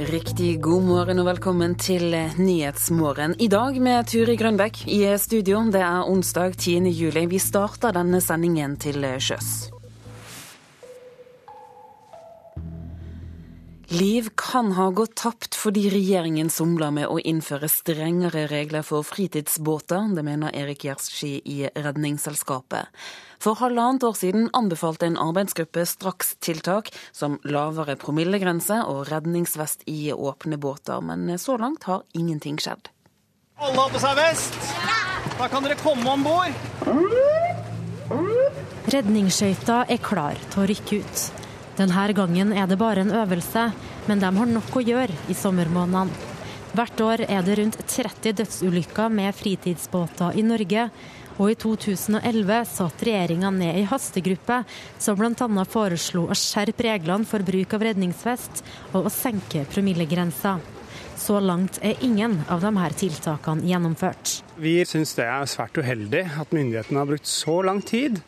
Riktig god morgen og velkommen til Nyhetsmorgen. I dag med Turi Grønbekk i studio. Det er onsdag 10. juli. Vi starter denne sendingen til sjøs. Liv kan ha gått tapt fordi regjeringen somler med å innføre strengere regler for fritidsbåter. Det mener Erik Gjerski i Redningsselskapet. For halvannet år siden anbefalte en arbeidsgruppe strakstiltak som lavere promillegrense og redningsvest i åpne båter, men så langt har ingenting skjedd. Alle har på seg vest? Da kan dere komme om bord. Redningsskøyta er klar til å rykke ut. Denne gangen er det bare en øvelse, men de har nok å gjøre i sommermånedene. Hvert år er det rundt 30 dødsulykker med fritidsbåter i Norge. Og i 2011 satt regjeringa ned ei hastegruppe som bl.a. foreslo å skjerpe reglene for bruk av redningsvest og å senke promillegrensa. Så langt er ingen av de her tiltakene gjennomført. Vi syns det er svært uheldig at myndighetene har brukt så lang tid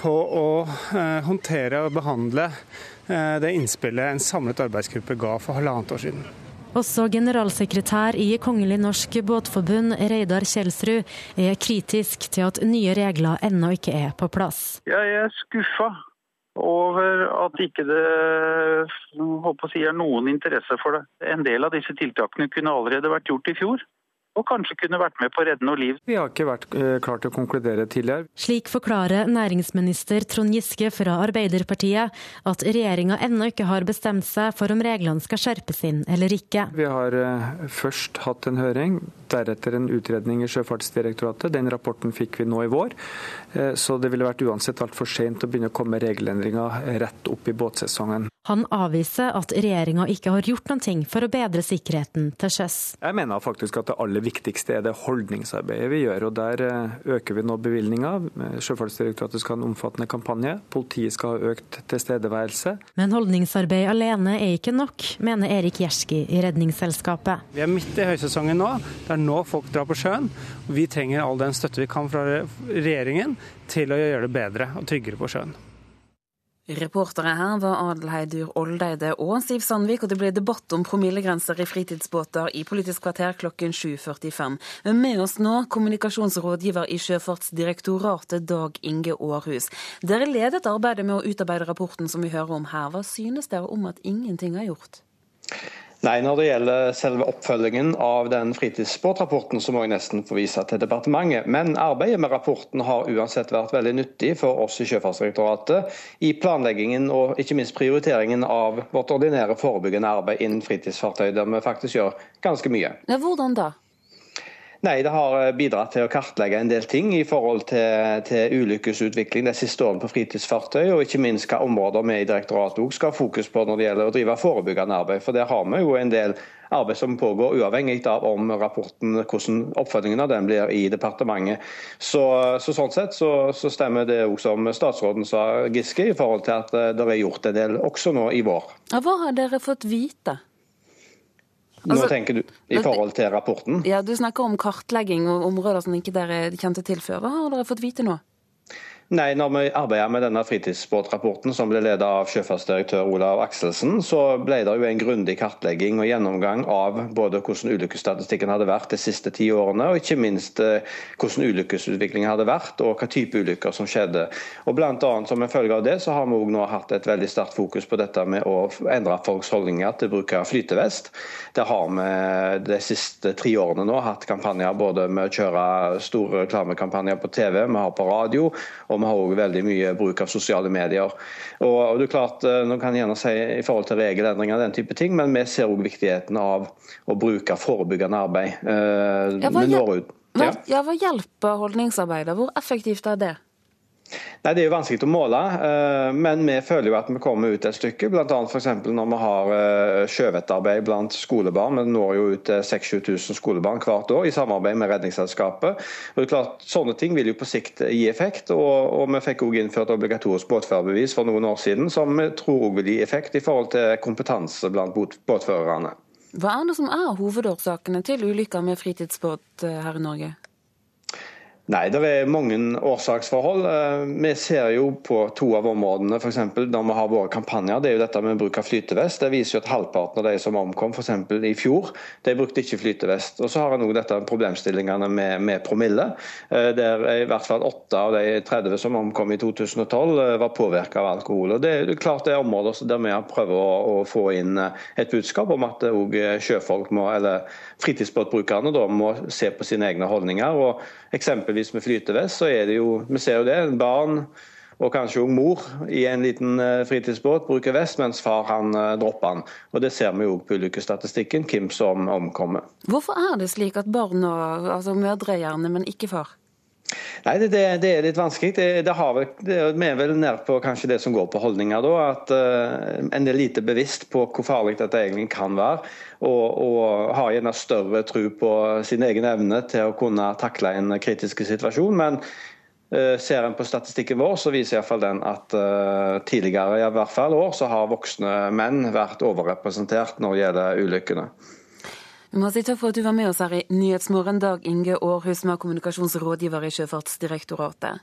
på å eh, håndtere og behandle eh, det innspillet en samlet arbeidsgruppe ga for halvannet år siden. Også generalsekretær i Kongelig norsk båtforbund, Reidar Kjelsrud, er kritisk til at nye regler ennå ikke er på plass. Jeg er skuffa over at ikke det si, er noen interesse for det. En del av disse tiltakene kunne allerede vært gjort i fjor og kanskje kunne vært med på å redde noe liv. Vi har ikke vært eh, klar til å konkludere tidligere. Slik forklarer næringsminister Trond Giske fra Arbeiderpartiet at regjeringa ennå ikke har bestemt seg for om reglene skal skjerpes inn eller ikke. Vi har eh, først hatt en høring, deretter en utredning i Sjøfartsdirektoratet. Den rapporten fikk vi nå i vår. Eh, så det ville vært uansett altfor sent å begynne å komme regelendringer rett opp i båtsesongen. Han avviser at regjeringa ikke har gjort noe for å bedre sikkerheten til sjøs. Jeg mener faktisk at det aller viktigste er det holdningsarbeidet vi gjør. og Der eh, øker vi nå bevilgninga. Sjøfartsdirektoratet skal ha en omfattende kampanje. Politiet skal ha økt tilstedeværelse. Men holdningsarbeid alene er ikke nok, mener Erik Gjerski i Redningsselskapet. Vi er midt i høysesongen nå. Det er nå folk drar på sjøen. Vi trenger all den støtte vi kan fra regjeringen til å gjøre det bedre og tryggere på sjøen. Reportere her var Adelheidur Oldeide og Siv Sandvik, og det ble debatt om promillegrenser i fritidsbåter i Politisk kvarter klokken 7.45. Men med oss nå kommunikasjonsrådgiver i Sjøfartsdirektoratet, Dag Inge Aarhus. Dere ledet arbeidet med å utarbeide rapporten som vi hører om her. Hva synes dere om at ingenting er gjort? Nei, Når det gjelder selve oppfølgingen av den fritidsbåtrapporten, så må jeg nesten få vise til departementet. Men arbeidet med rapporten har uansett vært veldig nyttig for oss i Sjøfartsdirektoratet i planleggingen og ikke minst prioriteringen av vårt ordinære forebyggende arbeid innen fritidsfartøy, der vi faktisk gjør ganske mye. Ja, hvordan da? Nei, Det har eh, bidratt til å kartlegge en del ting i forhold til, til ulykkesutvikling de siste årene på fritidsfartøy, og ikke minst hva områder vi i direktoratet skal ha fokus på når det gjelder å drive forebyggende arbeid. For Der har vi jo en del arbeid som pågår, uavhengig av om rapporten, hvordan oppfølgingen av den blir i departementet. Så, så Sånn sett så, så stemmer det òg som statsråden sa, Giske, i forhold til at eh, det er gjort en del også nå i vår. Hva har dere fått vite? Nå altså, tenker du i forhold til rapporten? Ja, Du snakker om kartlegging og områder som ikke dere kjente til før. Hva har dere fått vite nå? Nei, når vi arbeidet med denne fritidsbåtrapporten som ble ledet av sjøfartsdirektør Olav Akselsen, så ble det jo en grundig kartlegging og gjennomgang av både hvordan ulykkesstatistikken hadde vært de siste ti årene, og ikke minst eh, hvordan ulykkesutviklingen hadde vært og hva type ulykker som skjedde. Og blant annet Som en følge av det så har vi også nå hatt et veldig sterkt fokus på dette med å endre folks holdninger til bruk av flytevest. Der har vi de siste tre årene nå hatt kampanjer både med å kjøre store reklamekampanjer på TV, vi har på radio. og og vi har òg veldig mye bruk av sosiale medier. Og, og det er klart, eh, nå kan jeg gjerne si i forhold til regelendringer og den type ting, men vi ser òg viktigheten av å bruke forebyggende arbeid. Eh, ja, hva, ja, hva hjelper holdningsarbeidet? Hvor effektivt er det? Nei, Det er jo vanskelig å måle, eh, men vi føler jo at vi kommer ut et stykke. Bl.a. når vi har eh, sjøvettarbeid blant skolebarn. Vi når jo ut til 6000-7000 skolebarn hvert år i samarbeid med Redningsselskapet. Og det er klart, Sånne ting vil jo på sikt gi effekt. og, og Vi fikk også innført obligatorisk båtførerbevis for noen år siden, som vi tror også vil gi effekt i forhold til kompetanse blant båtførerne. Hva er det som er hovedårsakene til ulykker med fritidsbåt eh, her i Norge? Nei, det er mange årsaksforhold. Eh, vi ser jo på to av områdene, f.eks. når vi har våre kampanjer. Det er jo dette med bruk av flytevest. Det viser jo at halvparten av de som omkom f.eks. i fjor, de brukte ikke flytevest. Og så har en òg dette problemstillingene med, med, promille. Eh, der i hvert fall åtte av de 30 som omkom i 2012, eh, var påvirka av alkohol. Og Det er klart det er områder der vi prøvd å, å få inn et budskap om at òg sjøfolk må, eller fritidsbåtbrukerne da, må se på sine egne holdninger. og Eksempelvis med flytevest, så er det jo Vi ser jo det. Barn og kanskje òg mor i en liten eh, fritidsbåt bruker vest, mens far han eh, dropper den. Og Det ser vi jo på ulykkesstatistikken, hvem som omkommer. Hvorfor er det slik at barn og altså mødre gjerne, men ikke far? Nei, det, det, er litt vanskelig. Det, det, har, det er vel nær på kanskje det som går på holdninger. da, At uh, en er lite bevisst på hvor farlig dette egentlig kan være. Og, og har gjerne større tro på sin egen evne til å kunne takle en kritisk situasjon. Men uh, ser en på statistikken vår, så viser iallfall den at uh, tidligere i hvert fall år så har voksne menn vært overrepresentert når det gjelder ulykkene. Må si takk for at du var med oss her i Nyhetsmorgen, Dag Inge Aarhus, med kommunikasjonsrådgiver i Sjøfartsdirektoratet.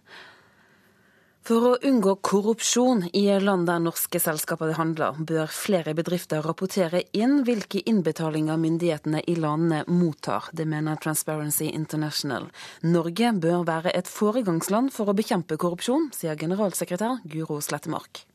For å unngå korrupsjon i land der norske selskaper handler, bør flere bedrifter rapportere inn hvilke innbetalinger myndighetene i landene mottar. Det mener Transparency International. Norge bør være et foregangsland for å bekjempe korrupsjon, sier generalsekretær Guro Slettemark.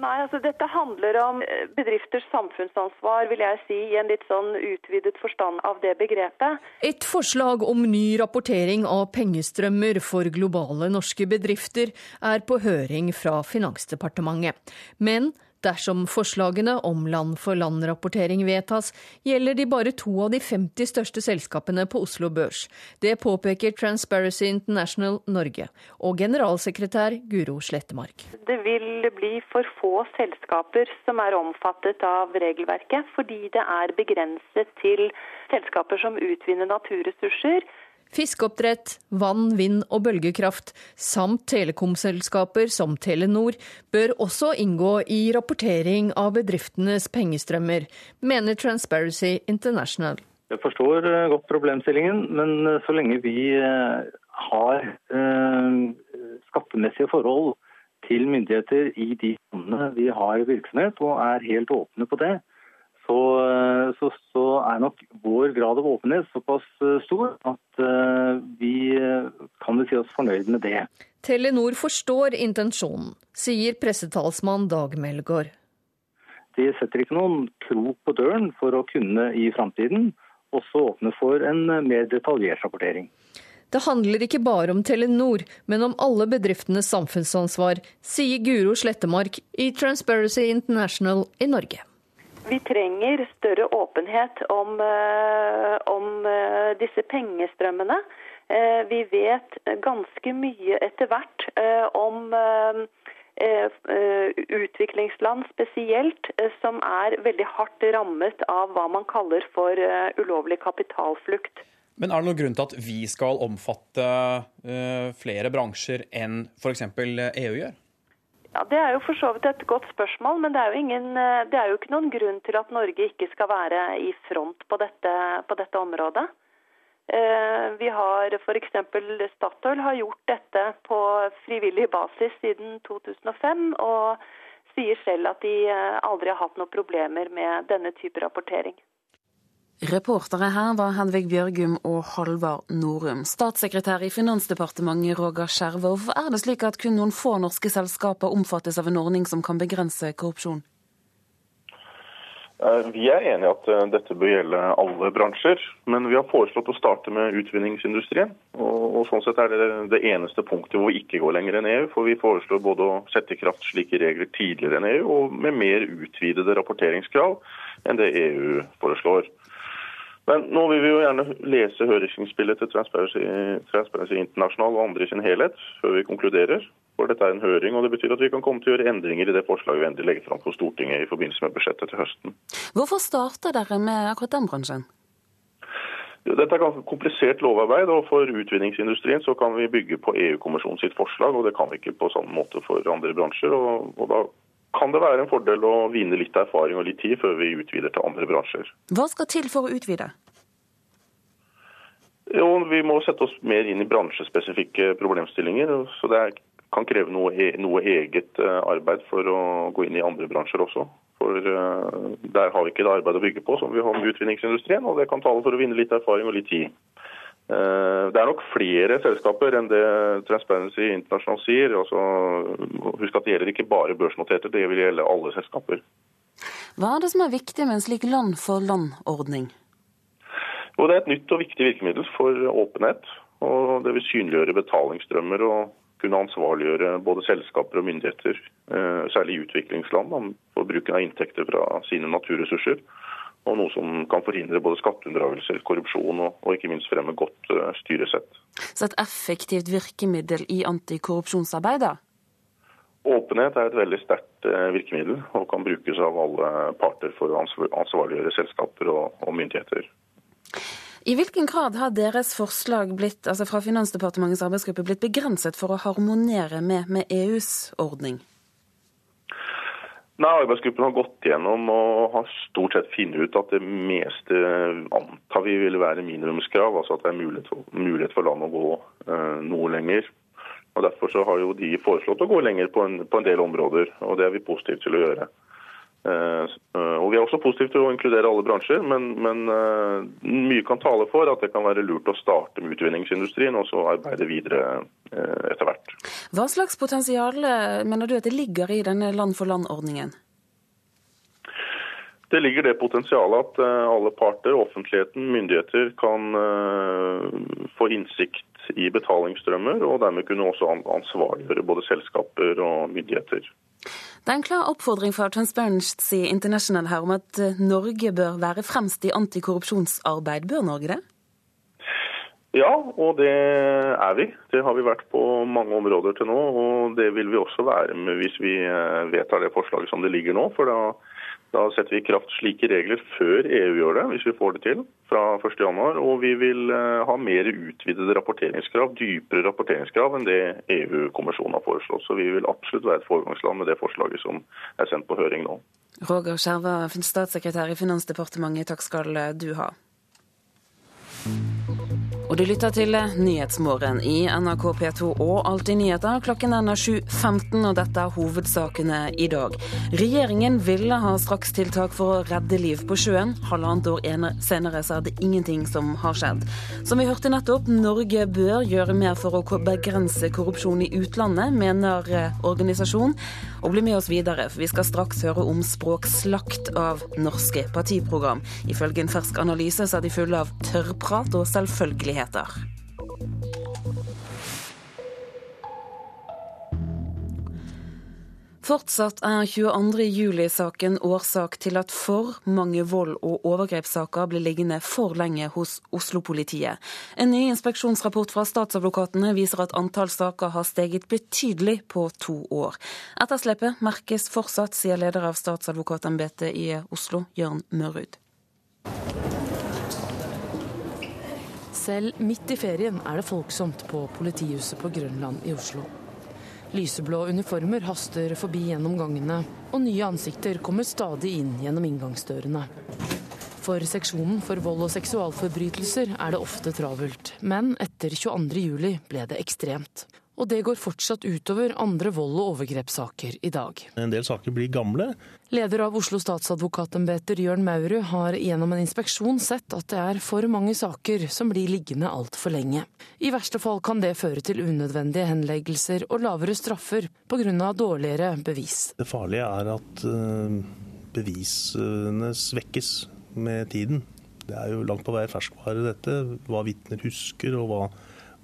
Nei, altså Dette handler om eh, bedrifters samfunnsansvar, vil jeg si, i en litt sånn utvidet forstand av det begrepet. Et forslag om ny rapportering av pengestrømmer for globale norske bedrifter er på høring fra Finansdepartementet. Men Dersom forslagene om land-for-land-rapportering vedtas, gjelder de bare to av de 50 største selskapene på Oslo Børs. Det påpeker Transparency International Norge og generalsekretær Guro Slettemark. Det vil bli for få selskaper som er omfattet av regelverket, fordi det er begrenset til selskaper som utvinner naturressurser Fiskeoppdrett, vann, vind og bølgekraft, samt telekomselskaper som Telenor, bør også inngå i rapportering av bedriftenes pengestrømmer, mener Transparency International. Jeg forstår eh, godt problemstillingen, men eh, så lenge vi eh, har skattemessige forhold til myndigheter i de landene vi har virksomhet, og er helt åpne på det, så, så, så, er nok vår grad av åpenhet såpass eh, stor at uh, vi kan si oss fornøyd med det. Telenor forstår intensjonen, sier pressetalsmann Dag Melgaard. De setter ikke noen krok på døren for å kunne i framtiden også åpne for en mer detaljert rapportering. Det handler ikke bare om Telenor, men om alle bedriftenes samfunnsansvar, sier Guro Slettemark i Transparency International i Norge. Vi trenger større åpenhet om, eh, om eh, disse pengestrømmene. Eh, vi vet ganske mye etter hvert om utviklingsland spesielt, som er veldig hardt rammet av hva man kaller for ulovlig kapitalflukt. Men er det noen grunn til at vi skal omfatte flere bransjer enn f.eks. EU gjør? Ja, Det er jo for så vidt et godt spørsmål, men det er, ingen, eh, det er, jo ikke noen grunn til at Norge ikke skal være i front på dette, på dette området. Eh, vi har f.eks. Statoil har gjort dette på frivillig basis siden 2005, og sier selv at de eh, aldri har hatt noen problemer med denne type rapportering. Reportere her var Henvig Bjørgum og Halvard Norum. Statssekretær i Finansdepartementet Roger Skjervov, er det slik at kun noen få norske selskaper omfattes av en ordning som kan begrense korrupsjon? Eh, vi er enig i at eh, dette bør gjelde alle bransjer, men vi har foreslått å starte med utvinningsindustrien. Og, sånn sett er det det eneste punktet hvor vi ikke går lenger enn EU. For vi foreslår både å sette i kraft slike regler tidligere enn EU, og med mer utvidede rapporteringskrav enn det EU foreslår. Men nå vil vi jo gjerne lese høringsinnspillet til Transparency, Transparency International og andre i sin helhet før vi konkluderer. For dette er en høring, og det betyr at vi kan komme til å gjøre endringer i det forslaget vi endelig legger fram for Stortinget i forbindelse med budsjettet til høsten. Hvorfor starter dere med akkurat den bransjen? Dette er ganske komplisert lovarbeid, og for utvinningsindustrien så kan vi bygge på EU-kommisjonen sitt forslag, og det kan vi ikke på samme måte for andre bransjer. og, og da kan det være en fordel å vinne litt erfaring og litt tid før vi utvider til andre bransjer. Hva skal til for å utvide? Jo, Vi må sette oss mer inn i bransjespesifikke problemstillinger. så Det kan kreve noe, e, noe eget eh, arbeid for å gå inn i andre bransjer også. For uh, Der har vi ikke det arbeidet å bygge på som vi har med utvinningsindustrien. og Det kan tale for å vinne litt erfaring og litt tid. Uh, det er nok flere selskaper enn det Transparency International sier. Altså, husk at det gjelder ikke bare børsnoterte, det vil gjelde alle selskaper. Hva er det som er viktig med en slik land-for-land-ordning? Det er et nytt og viktig virkemiddel for åpenhet. og Det vil synliggjøre betalingsstrømmer og kunne ansvarliggjøre både selskaper og myndigheter, eh, særlig i utviklingsland, for bruken av inntekter fra sine naturressurser. Og noe som kan forhindre både skatteunndragelser, korrupsjon og, og, ikke minst fremme godt eh, styresett. Så et effektivt virkemiddel i antikorrupsjonsarbeidet? Åpenhet er et veldig sterkt eh, virkemiddel og kan brukes av alle parter for å ansvarliggjøre selskaper og, og myndigheter. I hvilken grad har deres forslag blitt, altså fra Finansdepartementets arbeidsgruppe blitt begrenset for å harmonere med, med EUs ordning? Nei, Arbeidsgruppen har gått gjennom og har stort sett funnet ut at det meste antar vi vil være minimumskrav. Altså at det er mulighet for, mulighet for land å gå eh, noe lenger. Og Derfor så har jo de foreslått å gå lenger på en, på en del områder, og det er vi positive til å gjøre. Eh, eh, og Vi er også positive til å inkludere alle bransjer, men, men, eh, mye kan tale for at det kan være lurt å starte med utvinningsindustrien og så arbeide videre etter hvert. Hva slags potensial mener du at det ligger i denne land-for-land-ordningen? Det ligger det potensialet at alle parter, offentligheten, myndigheter, kan få innsikt i betalingsstrømmer, og dermed kunne også ansvarliggjøre både selskaper og myndigheter. Det er en klar oppfordring fra Transparency International her om at eh, Norge bør være fremst i antikorrupsjonsarbeid. Bør Norge det? Ja, og det er vi. Det har vi vært på mange områder til nå. Og det vil vi også være med hvis vi eh, vedtar det forslaget som det ligger nå. For da da setter vi i kraft slike regler før EU gjør det, hvis vi får det til fra 1.1. Og vi vil eh, ha mer utvidede rapporteringskrav, dypere rapporteringskrav enn det EU-kommisjonen har foreslått. Så vi vil absolutt være et foregangsland med det forslaget som er sendt på høring nå. Roger Skjerva, statssekretær i Finansdepartementet, takk skal du ha. Og du lytter til Nyhetsmorgen i NRK P2 og Alltid nyheter. Klokken er 7.15, og dette er hovedsakene i dag. Regjeringen ville ha strakstiltak for å redde liv på sjøen. Halvannet år senere så er det ingenting som har skjedd. Som vi hørte nettopp, Norge bør gjøre mer for å begrense korrupsjon i utlandet, mener eh, organisasjonen. Og bli med oss videre, for vi skal straks høre om språkslakt av norske partiprogram. Ifølge en fersk analyse så er de fulle av tørrprat og selvfølgelighet nyheter. Fortsatt er 22. juli-saken årsak til at for mange vold- og overgrepssaker blir liggende for lenge hos Oslo-politiet. En ny inspeksjonsrapport fra statsadvokatene viser at antall saker har steget betydelig på to år. Etterslepet merkes fortsatt, sier leder av statsadvokatembetet i Oslo, Jørn Mørud. Selv midt i ferien er det folksomt på politihuset på Grønland i Oslo. Lyseblå uniformer haster forbi gjennom gangene, og nye ansikter kommer stadig inn gjennom inngangsdørene. For seksjonen for vold og seksualforbrytelser er det ofte travelt, men etter 22.07 ble det ekstremt. Og det går fortsatt utover andre vold- og overgrepssaker i dag. En del saker blir gamle. Leder av Oslo statsadvokatembeter Jørn Maurud har gjennom en inspeksjon sett at det er for mange saker som blir liggende altfor lenge. I verste fall kan det føre til unødvendige henleggelser og lavere straffer pga. dårligere bevis. Det farlige er at eh, bevisene svekkes med tiden. Det er jo langt på vei ferskvare, dette. Hva vitner husker, og hva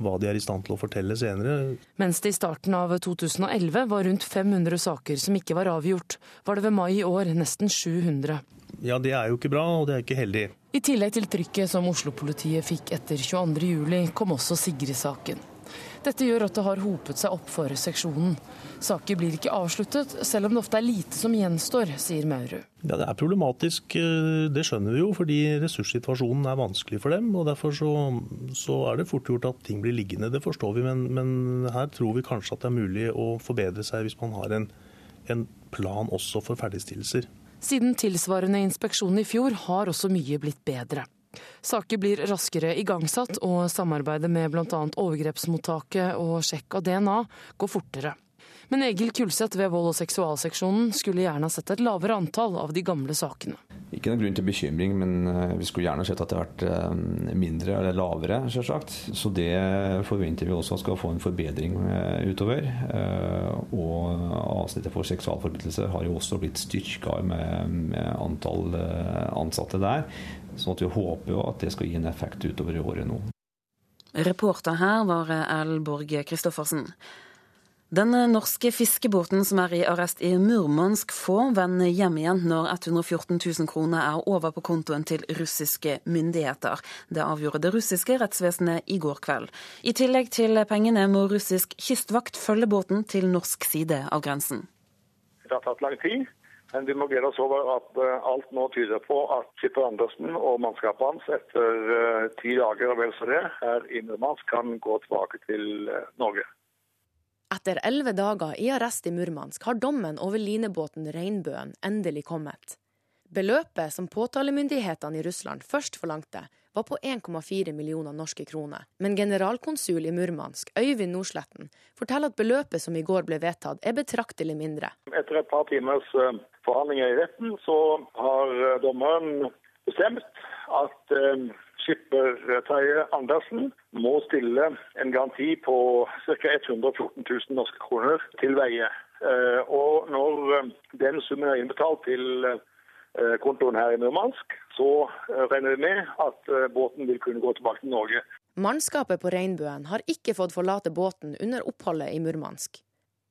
hva de er i stand til å fortelle senere. Mens det i starten av 2011 var rundt 500 saker som ikke var avgjort, var det ved mai i år nesten 700. Ja, det er jo ikke bra, og det er ikke heldig. I tillegg til trykket som Oslo-politiet fikk etter 22.07, kom også Sigrid-saken. Dette gjør at det har hopet seg opp for seksjonen. Saker blir ikke avsluttet, selv om det ofte er lite som gjenstår, sier Maurud. Ja, Det er problematisk, eh, det skjønner vi jo, fordi ressurssituasjonen er vanskelig for dem. og Derfor så, så er det fort gjort at ting blir liggende, det forstår vi. Men, men, her tror vi kanskje at det er mulig å forbedre seg hvis man har en, en plan også for ferdigstillelser. Siden tilsvarende inspeksjon i fjor har også mye blitt bedre. Saker blir raskere igangsatt, og samarbeidet med bl.a. overgrepsmottaket og sjekk av DNA går fortere. Men Egil Kulseth ved vold- og seksualseksjonen skulle gjerne ha sett et lavere antall av de gamle sakene. Ikke noen grunn til bekymring, men eh, vi skulle gjerne sett at det har vært eh, mindre eller lavere, selvsagt. Så det forventer vi også skal få en forbedring eh, utover. Og avsnittet for seksualforbrytelser har jo også blitt styrka med antall ansatte der. Så vi håper jo at det skal gi en effekt utover i året nå. Reporter her var Erlend Borge Christoffersen. Den norske fiskebåten som er i arrest i Murmansk får vende hjem igjen når 114 000 kroner er over på kontoen til russiske myndigheter. Det avgjorde det russiske rettsvesenet i går kveld. I tillegg til pengene må russisk kystvakt følge båten til norsk side av grensen. Det har tatt lang tid, men vi må glede oss over at eh, alt nå tyder på at skipper Andersen og mannskapet hans etter eh, ti dager og vel så det her i Murmansk kan gå tilbake til eh, Norge. Etter elleve dager i arrest i Murmansk har dommen over linebåten Regnbøen endelig kommet. Beløpet som påtalemyndighetene i Russland først forlangte, var på 1,4 millioner norske kroner. Men generalkonsul i Murmansk, Øyvind Nordsletten, forteller at beløpet som i går ble vedtatt, er betraktelig mindre. Etter et par timers eh, forhandlinger i retten, så har eh, dommeren bestemt at eh, skipper Terje Andersen må stille en garanti på ca. 114 000 norske kroner til veie. Og når den summen er innbetalt til kontoen her i Murmansk, så regner vi med at båten vil kunne gå tilbake til Norge. Mannskapet på Regnbuen har ikke fått forlate båten under oppholdet i Murmansk.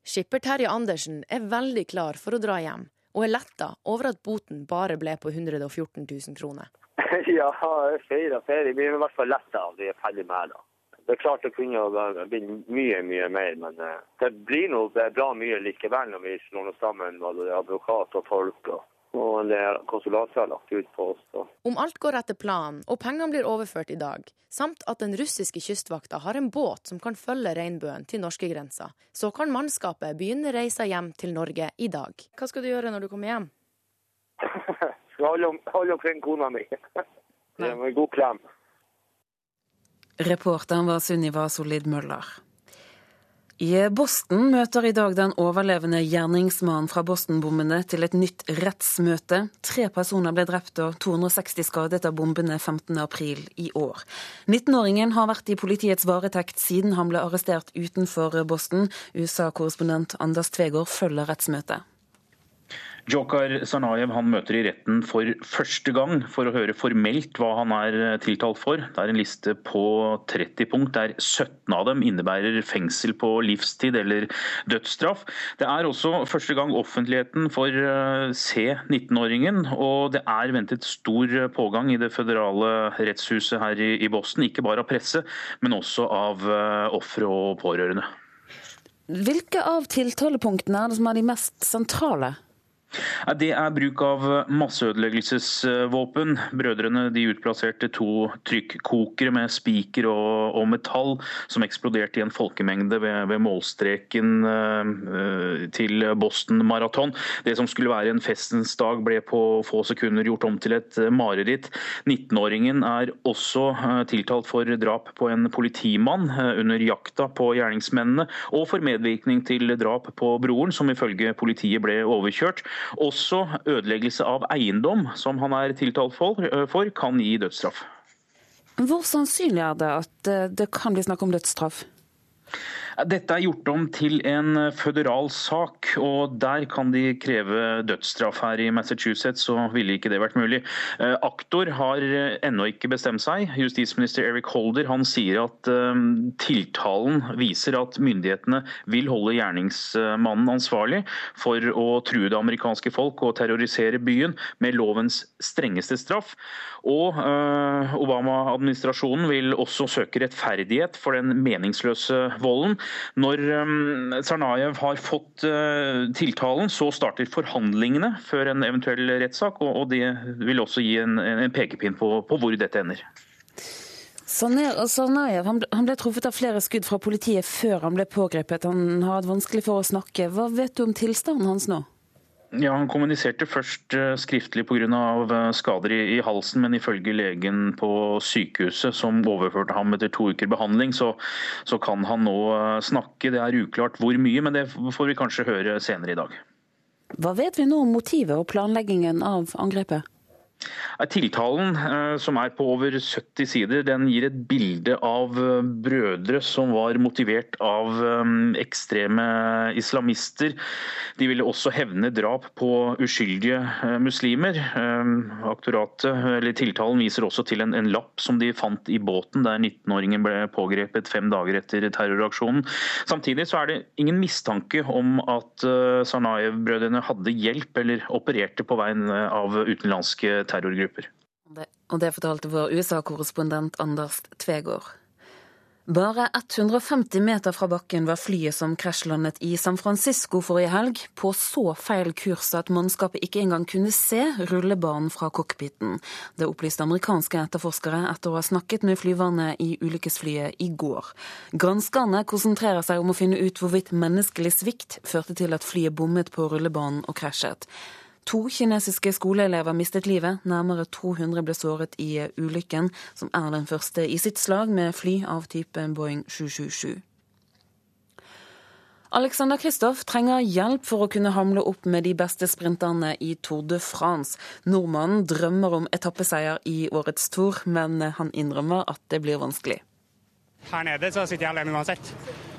Skipper Terje Andersen er veldig klar for å dra hjem, og er letta over at boten bare ble på 114 000 kroner. Ja, feira ferie. Vi er i hvert fall letta av det er ferdig med. da. Det er klart det kunne blitt mye, mye mer, men eh, det blir noe bra mye likevel når vi slår oss sammen både advokat og folk. og og det konsulatet har lagt ut på oss. Da. Om alt går etter planen og pengene blir overført i dag, samt at den russiske kystvakta har en båt som kan følge regnbuen til norskegrensa, så kan mannskapet begynne reisa hjem til Norge i dag. Hva skal du gjøre når du kommer hjem? Skal holde, holde omkring kona mi. Med god klem. Reporteren var Sunniva Solid Møller. I Boston møter i dag den overlevende gjerningsmannen fra Boston-bombene til et nytt rettsmøte. Tre personer ble drept og 260 skadet av bombene 15.4 i år. 19-åringen har vært i politiets varetekt siden han ble arrestert utenfor Boston. USA-korrespondent Anders Tvegård følger rettsmøtet. Jokar Sarnayev han møter i retten for første gang for å høre formelt hva han er eh, tiltalt for. Det er en liste på 30 punkt, der 17 av dem innebærer fengsel på livstid eller dødsstraff. Det er også første gang offentligheten får eh, se 19-åringen, og det er ventet stor pågang i det føderale rettshuset her i Boston. Ikke bare av presse, men også av eh, ofre og pårørende. Hvilke av tiltalepunktene er det som er de mest sentrale? Det er bruk av masseødeleggelsesvåpen. Brødrene de utplasserte to trykkokere med spiker og, og, metall som eksploderte i en folkemengde ved, ved målstreken uh, til Boston Marathon. Det som skulle være en festens dag, ble på få sekunder gjort om til et mareritt. 19-åringen er også uh, tiltalt for drap på en politimann uh, under jakta på gjerningsmennene, og for medvirkning til drap på broren, som ifølge politiet ble overkjørt. Også ødeleggelse av eiendom, som han er tiltalt for, kan gi dødsstraff. Hvor sannsynlig er det at det kan bli snakk om dødsstraff? Dette er gjort om til en føderal sak, og der kan de kreve dødsstraff. Her i Massachusetts så ville ikke det vært mulig. Eh, aktor har ennå ikke bestemt seg. Justisminister Eric Holder han sier at eh, tiltalen viser at myndighetene vil holde gjerningsmannen ansvarlig for å true det amerikanske folk og terrorisere byen med lovens strengeste straff. Og eh, Obama-administrasjonen vil også søke rettferdighet for den meningsløse volden. Når um, Tsarnajev har fått uh, tiltalen, så starter forhandlingene før en eventuell rettssak, og det vil også gi en, pekepinn på, på, hvor dette ender. Sarnajev ble truffet av flere skudd fra politiet før han ble pågrepet. Han har hatt vanskelig for å snakke. Hva vet du om tilstanden hans nå? Ja, Han kommuniserte først eh, skriftlig pga. Eh, skader i, i halsen, men ifølge legen på sykehuset som overførte ham etter to uker behandling, så, så kan han nå eh, snakke. Det er uklart hvor mye, men det får vi kanskje høre senere i dag. Hva vet vi nå om motivet og planleggingen av angrepet? Tiltalen, eh, som er på over 70 sider, den gir et bilde av eh, brødre som var motivert av eh, ekstreme islamister. De ville også hevne drap på uskyldige muslimer. Tiltalen viser også til en, en lapp som de fant i båten der 19-åringen ble pågrepet fem dager etter terroraksjonen. Samtidig er det ingen mistanke om at Sarnaev-brødrene hadde hjelp eller opererte på veien av utenlandske terrorgrupper. Og det fortalte vår USA-korrespondent Anders Tvegård. Bare 150 meter fra bakken var flyet som krasjlandet i San Francisco forrige helg, på så feil kurs at mannskapet ikke engang kunne se rullebanen fra cockpiten. Det opplyste amerikanske etterforskere etter å ha snakket med flyverne i ulykkesflyet i går. Granskerne konsentrerer seg om å finne ut hvorvidt menneskelig svikt førte til at flyet bommet på rullebanen og krasjet. To kinesiske skoleelever mistet livet, nærmere 200 ble såret i ulykken, som er den første i sitt slag med fly av typen Boeing 777. Alexander Kristoff trenger hjelp for å kunne hamle opp med de beste sprinterne i Tour de France. Nordmannen drømmer om etappeseier i årets Tour, men han innrømmer at det blir vanskelig. Her nede så sitter jeg alene uansett.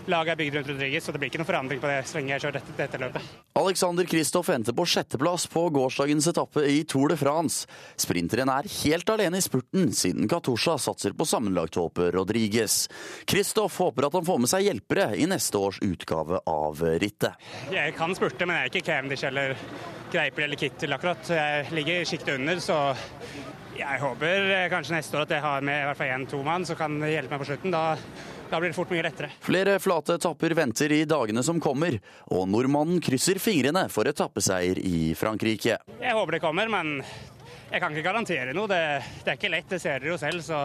Laget er bygd rundt Rodriguez, så det blir ikke noen forandring på det så lenge jeg kjører dette, dette løpet. Alexander Kristoff endte på sjetteplass på gårsdagens etappe i Tour de France. Sprinteren er helt alene i spurten, siden Katusha satser på sammenlagthåpet Rodriguez. Kristoff håper at han får med seg hjelpere i neste års utgave av rittet. Jeg kan spurte, men jeg er ikke Cavendish eller Greipel eller Kittel akkurat. Jeg ligger sjiktet under, så jeg håper kanskje neste år at jeg har med i hvert fall én-to mann som kan hjelpe meg på slutten. Da, da, blir det fort mye lettere. Flere flate etapper venter i dagene som kommer, og nordmannen krysser fingrene for etappeseier i Frankrike. Jeg håper det kommer, men jeg kan ikke garantere noe. Det, det er ikke lett, det ser dere jo selv. Så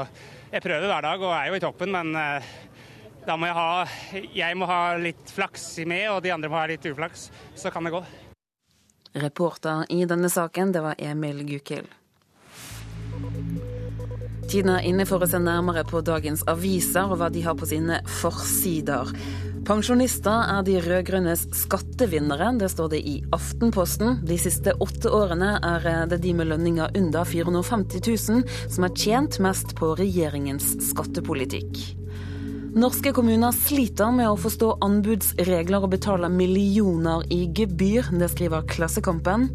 jeg prøver hver dag og er jo i toppen, men eh, da må jeg ha Jeg må ha litt flaks med, og de andre må ha litt uflaks. Så kan det gå. Reporter i denne saken, det var Emil Gukild. Tiden er inne for å se nærmere på dagens aviser og hva de har på sine forsider. Pensjonister er de rød-grønnes skattevinnere, det står det i Aftenposten. De siste åtte årene er det de med lønninger under 450 000 som har tjent mest på regjeringens skattepolitikk. Norske kommuner sliter med å forstå anbudsregler og betaler millioner i gebyr. Det skriver Klassekampen.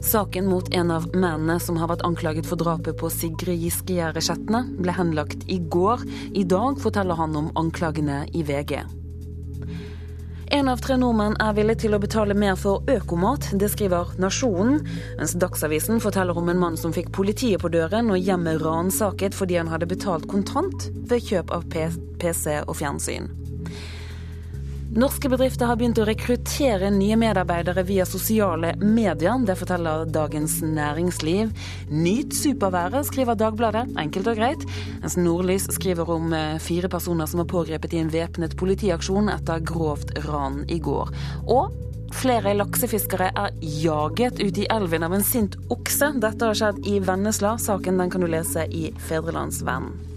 Saken mot en av mennene som har vært anklaget for drapet på Sigrid Giskegjerde Skjetne, ble henlagt i går. I dag forteller han om anklagene i VG. En av tre nordmenn er villig til å betale mer for økomat, det skriver Nasjonen, mens Dagsavisen forteller om en mann som fikk politiet på døren og hjemmet ransaket fordi han hadde betalt kontant ved kjøp av PC og fjernsyn. Norske bedrifter har begynt å rekruttere nye medarbeidere via sosiale medier. Det forteller Dagens Næringsliv. Nyt superværet, skriver Dagbladet. Enkelt og greit. Mens Nordlys skriver om eh, fire personer som var pågrepet i en væpnet politiaksjon etter grovt ran i går. Og Flere laksefiskere er jaget ut i elven av en sint okse. Dette har skjedd i Vennesla. Saken den kan du lese i Fedrelandsvennen.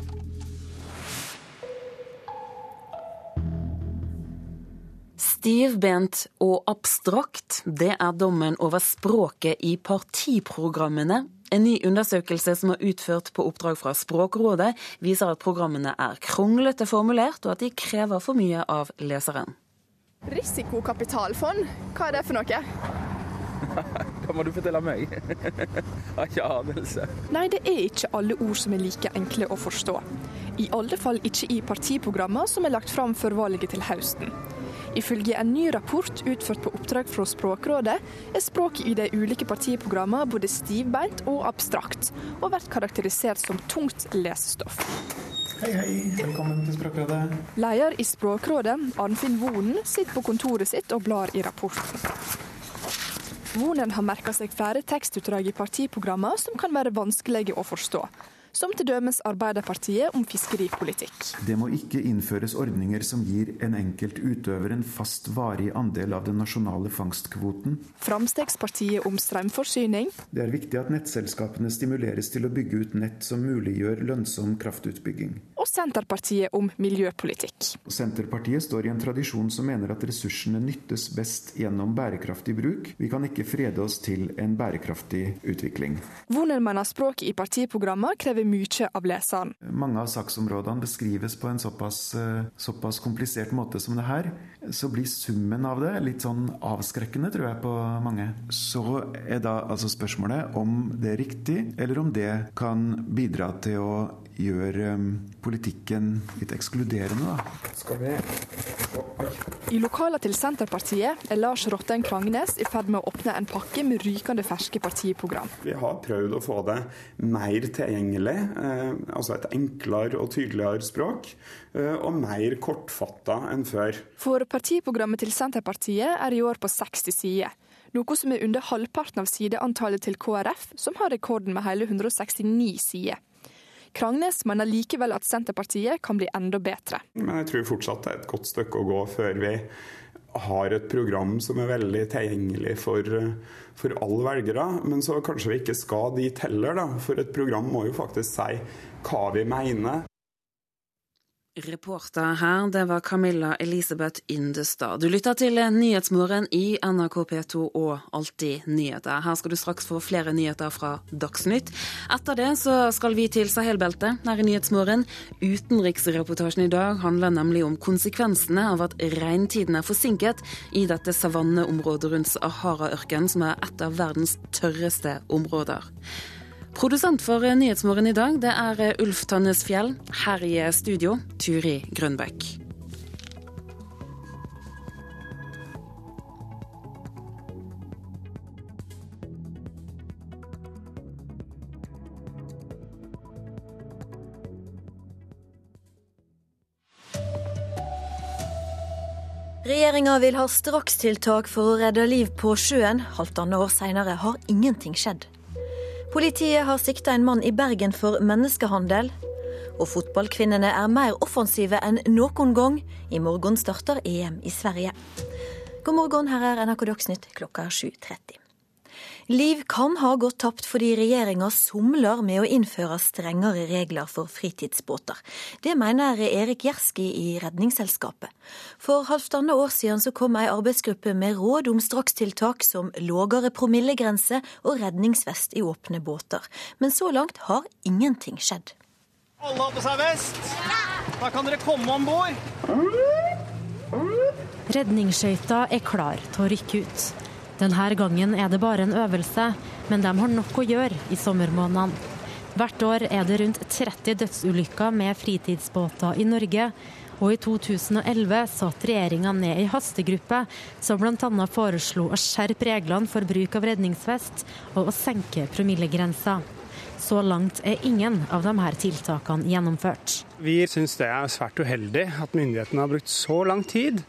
Stivbent og abstrakt, det er dommen over språket i partiprogrammene. En ny undersøkelse som er utført på oppdrag fra Språkrådet, viser at programmene er kronglete formulert, og at de krever for mye av leseren. Risikokapitalfond, hva er det for noe? Hva må du fortelle meg? Har ikke anelse. Nei, det er ikke alle ord som er like enkle å forstå. I alle fall ikke i partiprogrammer som er lagt fram før valget til høsten. Ifølge en ny rapport utført på oppdrag fra Språkrådet, er språket i de ulike partiprogrammene både stivbeint og abstrakt, og blir karakterisert som tungt lesestoff. Hei, hei. Velkommen til Språkrådet. Leder i Språkrådet, Arnfinn Vonen, sitter på kontoret sitt og blar i rapporten. Vonen har merka seg flere tekstutdrag i partiprogrammene som kan være vanskelige å forstå. Som dømes Arbeiderpartiet om fiskeripolitikk. Det må ikke innføres ordninger som gir en enkelt utøver en fast varig andel av den nasjonale fangstkvoten. Framstegspartiet om strømforsyning. Det er viktig at nettselskapene stimuleres til å bygge ut nett som muliggjør lønnsom kraftutbygging. Og Senterpartiet om miljøpolitikk. Senterpartiet står i en tradisjon som mener at ressursene nyttes best gjennom bærekraftig bruk. Vi kan ikke frede oss til en bærekraftig utvikling. Wundermann språket i partiprogrammer krever mye av leseren. Mange av saksområdene beskrives på en såpass, eh, såpass komplisert måte som det her. Så blir summen av det litt sånn avskrekkende, tror jeg, på mange. Så er da altså spørsmålet om det er riktig, eller om det kan bidra til å gjøre um, politikken litt ekskluderende, da. Skal vi I lokalet til Senterpartiet er Lars Rotten Krangnes i ferd med å åpne en pakke med rykende ferske partiprogram. Vi har prøvd å få det mer tilgjengelig, eh, altså et enklere og tydeligere språk, eh, og mer kortfatta enn før. For partiprogrammet til Senterpartiet er i år på 60 sider. Noe som er under halvparten av sideantallet til KrF, som har rekorden med hele 169 sider. Krangnes mener likevel at Senterpartiet kan bli enda bedre. Men jeg tror fortsatt det er et godt stykke å gå før vi har et program som er veldig tilgjengelig for, for alle velgere. Men så kanskje vi ikke skal dit heller, da. For et program må jo faktisk si hva vi mener. Reporter her, det var Camilla Elisabeth Yndestad. Du lytter til Nyhetsmorgen i NRK P2 og Alltid nyheter. Her skal du straks få flere nyheter fra Dagsnytt. Etter det så skal vi til Sahelbeltet her i Nyhetsmorgen. Utenriksreportasjen i dag handler nemlig om konsekvensene av at regntiden er forsinket i dette savanneområdet rundt Sahara-ørkenen, som er et av verdens tørreste områder. Produsent for Nyhetsmorgen i dag, det er Ulf Tønnes Fjell. Her i studio, Turi Grønbekk. Regjeringa vil ha strakstiltak for å redde liv på sjøen. Halvannet år seinere har ingenting skjedd. Politiet har sikta en mann i Bergen for menneskehandel. Og fotballkvinnene er mer offensive enn noen gang. I morgen starter EM i Sverige. God morgen, her er NRK Dagsnytt klokka 7.30. Liv kan ha gått tapt fordi regjeringa somler med å innføre strengere regler for fritidsbåter. Det mener Erik Gjerski i Redningsselskapet. For halvannet år siden så kom ei arbeidsgruppe med råd om strakstiltak som lågere promillegrense og redningsvest i åpne båter. Men så langt har ingenting skjedd. Alle har på seg vest? Da kan dere komme om bord. Redningsskøyta er klar til å rykke ut. Denne gangen er det bare en øvelse, men de har nok å gjøre i sommermånedene. Hvert år er det rundt 30 dødsulykker med fritidsbåter i Norge. Og i 2011 satt regjeringa ned i hastegruppe som bl.a. foreslo å skjerpe reglene for bruk av redningsvest og å senke promillegrensa. Så langt er ingen av de her tiltakene gjennomført. Vi syns det er svært uheldig at myndighetene har brukt så lang tid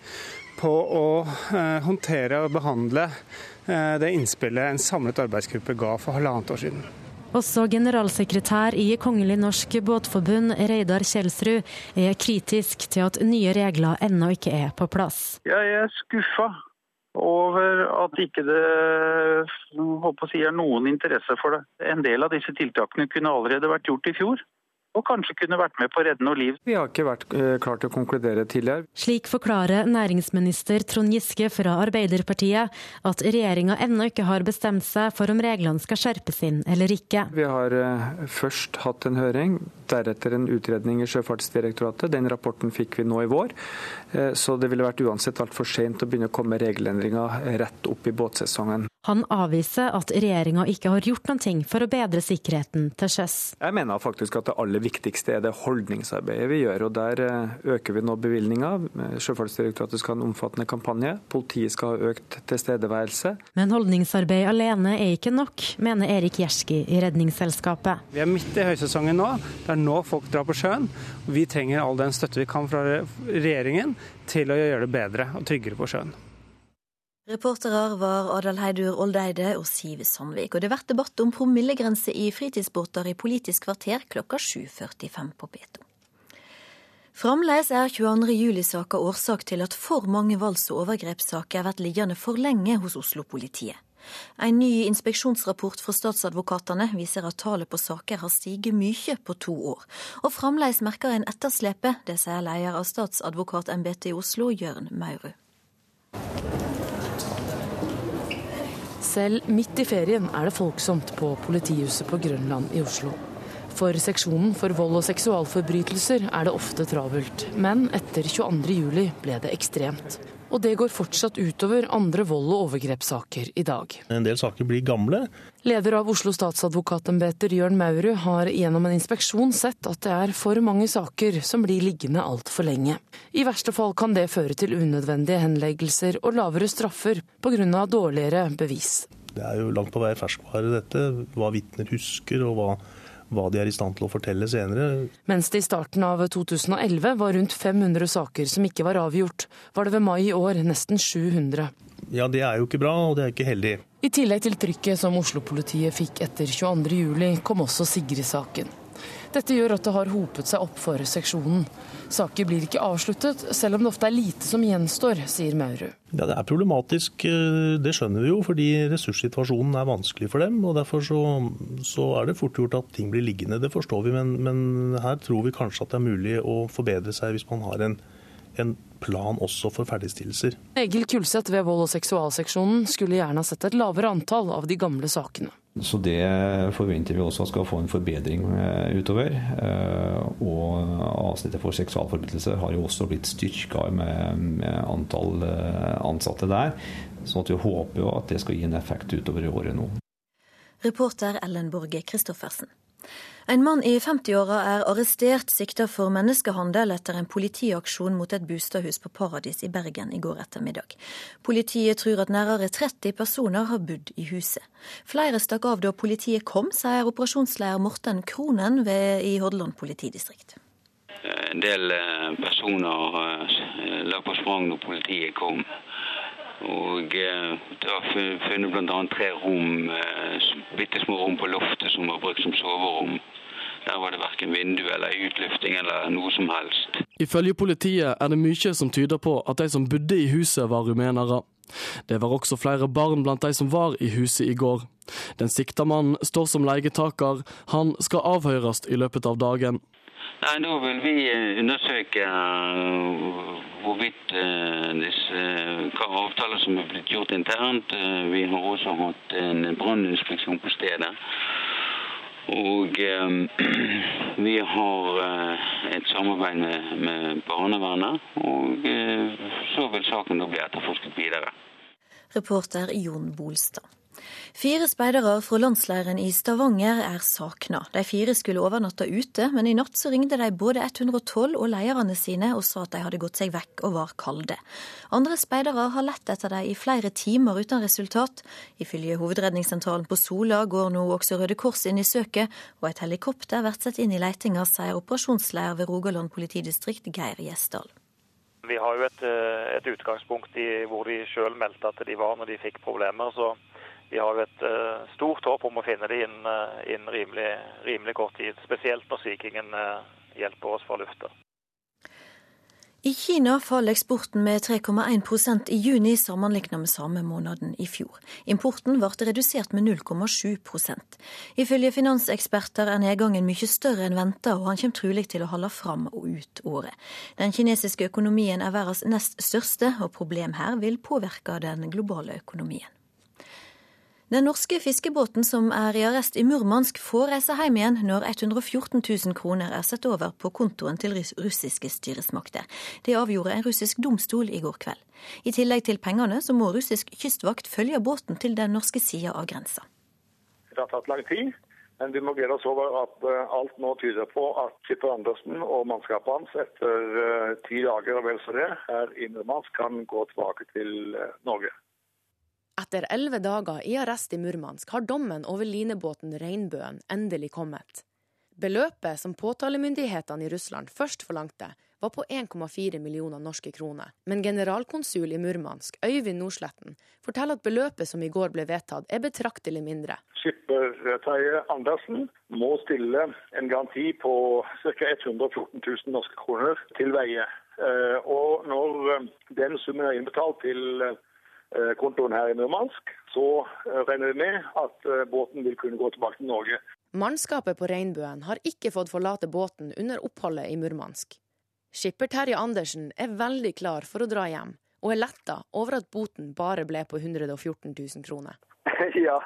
på å eh, håndtere og behandle eh, det innspillet en samlet arbeidsgruppe ga for halvannet år siden. Også generalsekretær i Kongelig norsk båtforbund, Reidar Kjelsrud, er kritisk til at nye regler ennå ikke er på plass. Jeg er skuffa over at ikke det håper å si, er noen interesse for det. En del av disse tiltakene kunne allerede vært gjort i fjor og kanskje kunne vært med på å redde noe liv. Vi har ikke vært eh, klar til å konkludere tidligere. Slik forklarer næringsminister Trond Giske fra Arbeiderpartiet at regjeringa ennå ikke har bestemt seg for om reglene skal skjerpes inn eller ikke. Vi har eh, først hatt en høring, deretter en utredning i Sjøfartsdirektoratet. Den rapporten fikk vi nå i vår. Eh, så det ville vært uansett altfor sent å begynne å komme regelendringer rett opp i båtsesongen. Han avviser at regjeringa ikke har gjort noe for å bedre sikkerheten til sjøs. Jeg mener faktisk at det aller viktigste er det holdningsarbeidet vi gjør. og Der eh, øker vi nå bevilgninga. Sjøfartsdirektoratet skal ha en omfattende kampanje. Politiet skal ha økt tilstedeværelse. Men holdningsarbeid alene er ikke nok, mener Erik Gjerski i Redningsselskapet. Vi er midt i høysesongen nå. Det er nå folk drar på sjøen. Vi trenger all den støtte vi kan fra regjeringen til å gjøre det bedre og tryggere på sjøen. Reportere var Adal Heidur Oldeide og Siv Sandvik. Og det blir debatt om promillegrense i fritidsbåter i Politisk kvarter klokka 7.45 på P2. Fremdeles er 22. juli-saka årsak til at for mange volds- og overgrepssaker har vært liggende for lenge hos Oslo-politiet. En ny inspeksjonsrapport fra statsadvokatene viser at tallet på saker har stiget mye på to år. Og fremdeles merker en etterslepet, det sier leder av statsadvokatembetet i Oslo, Jørn Maurud. Selv midt i ferien er det folksomt på politihuset på Grønland i Oslo. For seksjonen for vold og seksualforbrytelser er det ofte travelt, men etter 22.07 ble det ekstremt. Og det går fortsatt utover andre vold- og overgrepssaker i dag. En del saker blir gamle. Leder av Oslo statsadvokatembeter Jørn Maurud har gjennom en inspeksjon sett at det er for mange saker som blir liggende altfor lenge. I verste fall kan det føre til unødvendige henleggelser og lavere straffer pga. dårligere bevis. Det er jo langt på vei ferskvare, dette. Hva vitner husker, og hva hva de er i stand til å fortelle senere. Mens det i starten av 2011 var rundt 500 saker som ikke var avgjort, var det ved mai i år nesten 700. Ja, det er jo ikke bra, og det er ikke heldig. I tillegg til trykket som Oslo-politiet fikk etter 22.07, kom også Sigrid-saken. Dette gjør at det har hopet seg opp for seksjonen. Saker blir ikke avsluttet, selv om det ofte er lite som gjenstår, sier Maurud. Ja, Det er problematisk, eh, det skjønner vi jo, fordi ressurssituasjonen er vanskelig for dem. og Derfor så, så er det fort gjort at ting blir liggende, det forstår vi. Men, men, her tror vi kanskje at det er mulig å forbedre seg hvis man har en, en plan også for ferdigstillelser. Egil Kulseth ved vold- og seksualseksjonen skulle gjerne ha sett et lavere antall av de gamle sakene. Så det forventer vi også skal få en forbedring eh, utover. Eh, og avsnittet for seksualforbrytelser har jo også blitt styrka med, antall eh, ansatte der. Så vi håper jo at det skal gi en effekt utover i året nå. Reporter Ellen Borge Christoffersen. En mann i 50-åra er arrestert sikta for menneskehandel etter en politiaksjon mot et bostadhus på Paradis i Bergen i går ettermiddag. Politiet tror at nærmere 30 personer har bodd i huset. Flere stakk av da politiet kom, sier operasjonsleder Morten Kronen ved, i Hordaland politidistrikt. En del eh, personer eh, la på sprang når politiet kom. Og eh, det var funnet bl.a. tre rom, bitte små rom på loftet som var brukt som soverom. Der var det verken vindu eller utlufting eller noe som helst. Ifølge politiet er det mye som tyder på at de som bodde i huset var rumenere. Det var også flere barn blant de som var i huset i går. Den sikta mannen står som leietaker. Han skal avhøres i løpet av dagen. Nei, Nå vil vi undersøke hvorvidt disse, hva avtaler som er blitt gjort internt. Vi har også hatt en branninspeksjon på stedet. Og eh, vi har eh, et samarbeid med, med barnevernet. Og så vil saken da bli etterforsket videre. Reporter Jon Bolstad. Fire speidere fra landsleiren i Stavanger er savna. De fire skulle overnatta ute, men i natt så ringte de både 112 og lederne sine og sa at de hadde gått seg vekk og var kalde. Andre speidere har lett etter dem i flere timer uten resultat. Ifølge Hovedredningssentralen på Sola går nå også Røde Kors inn i søket, og et helikopter blir satt inn i letinga, sier operasjonsleder ved Rogaland politidistrikt, Geir Gjesdal. Vi har jo et, eh, et utgangspunkt i hvor de sjøl meldte at de var når de fikk problemer. så vi har jo et uh, stort håp om å finne det innen, innen rimelig, rimelig, kort tid. Spesielt når Sea Kingen uh, hjelper oss fra lufta. I Kina faller eksporten med 3,1% i juni sammenlignet med samme måneden i fjor. Importen ble redusert med 0,7% Ifølge finanseksperter er nedgangen mye større enn venta, og han kommer trolig til å holde fram og ut året. Den kinesiske økonomien er verdens nest største, og problem her vil påvirke den globale økonomien. Den norske fiskebåten som er i arrest i Murmansk, får reise hjem igjen når 114 000 kroner er satt over på kontoen til russiske styresmakter. Det avgjorde en russisk domstol i går kveld. I tillegg til pengene så må russisk kystvakt følge båten til den norske sida av grensa. Det har tatt lang tid, men vi må glede oss over at eh, alt nå tyder på at skipper Andersen og mannskapet hans etter eh, ti dager og vel så det her i Murmansk kan gå tilbake til eh, Norge. Etter elleve dager i arrest i Murmansk har dommen over linebåten Regnbøen endelig kommet. Beløpet som påtalemyndighetene i Russland først forlangte, var på 1,4 millioner norske kroner. Men generalkonsul i Murmansk, Øyvind Nordsletten, forteller at beløpet som i går ble vedtatt, er betraktelig mindre. Skipper Terje Andersen må stille en garanti på ca. 114 000 norske kroner til veie. Eh, og når eh, den summen er innbetalt til eh, kontoen her i Murmansk, så regner vi med at båten vil kunne gå tilbake til Norge. Mannskapet på Regnbuen har ikke fått forlate båten under oppholdet i Murmansk. Skipper Terje Andersen er veldig klar for å dra hjem, og er letta over at boten bare ble på 114 000 kroner. Ja,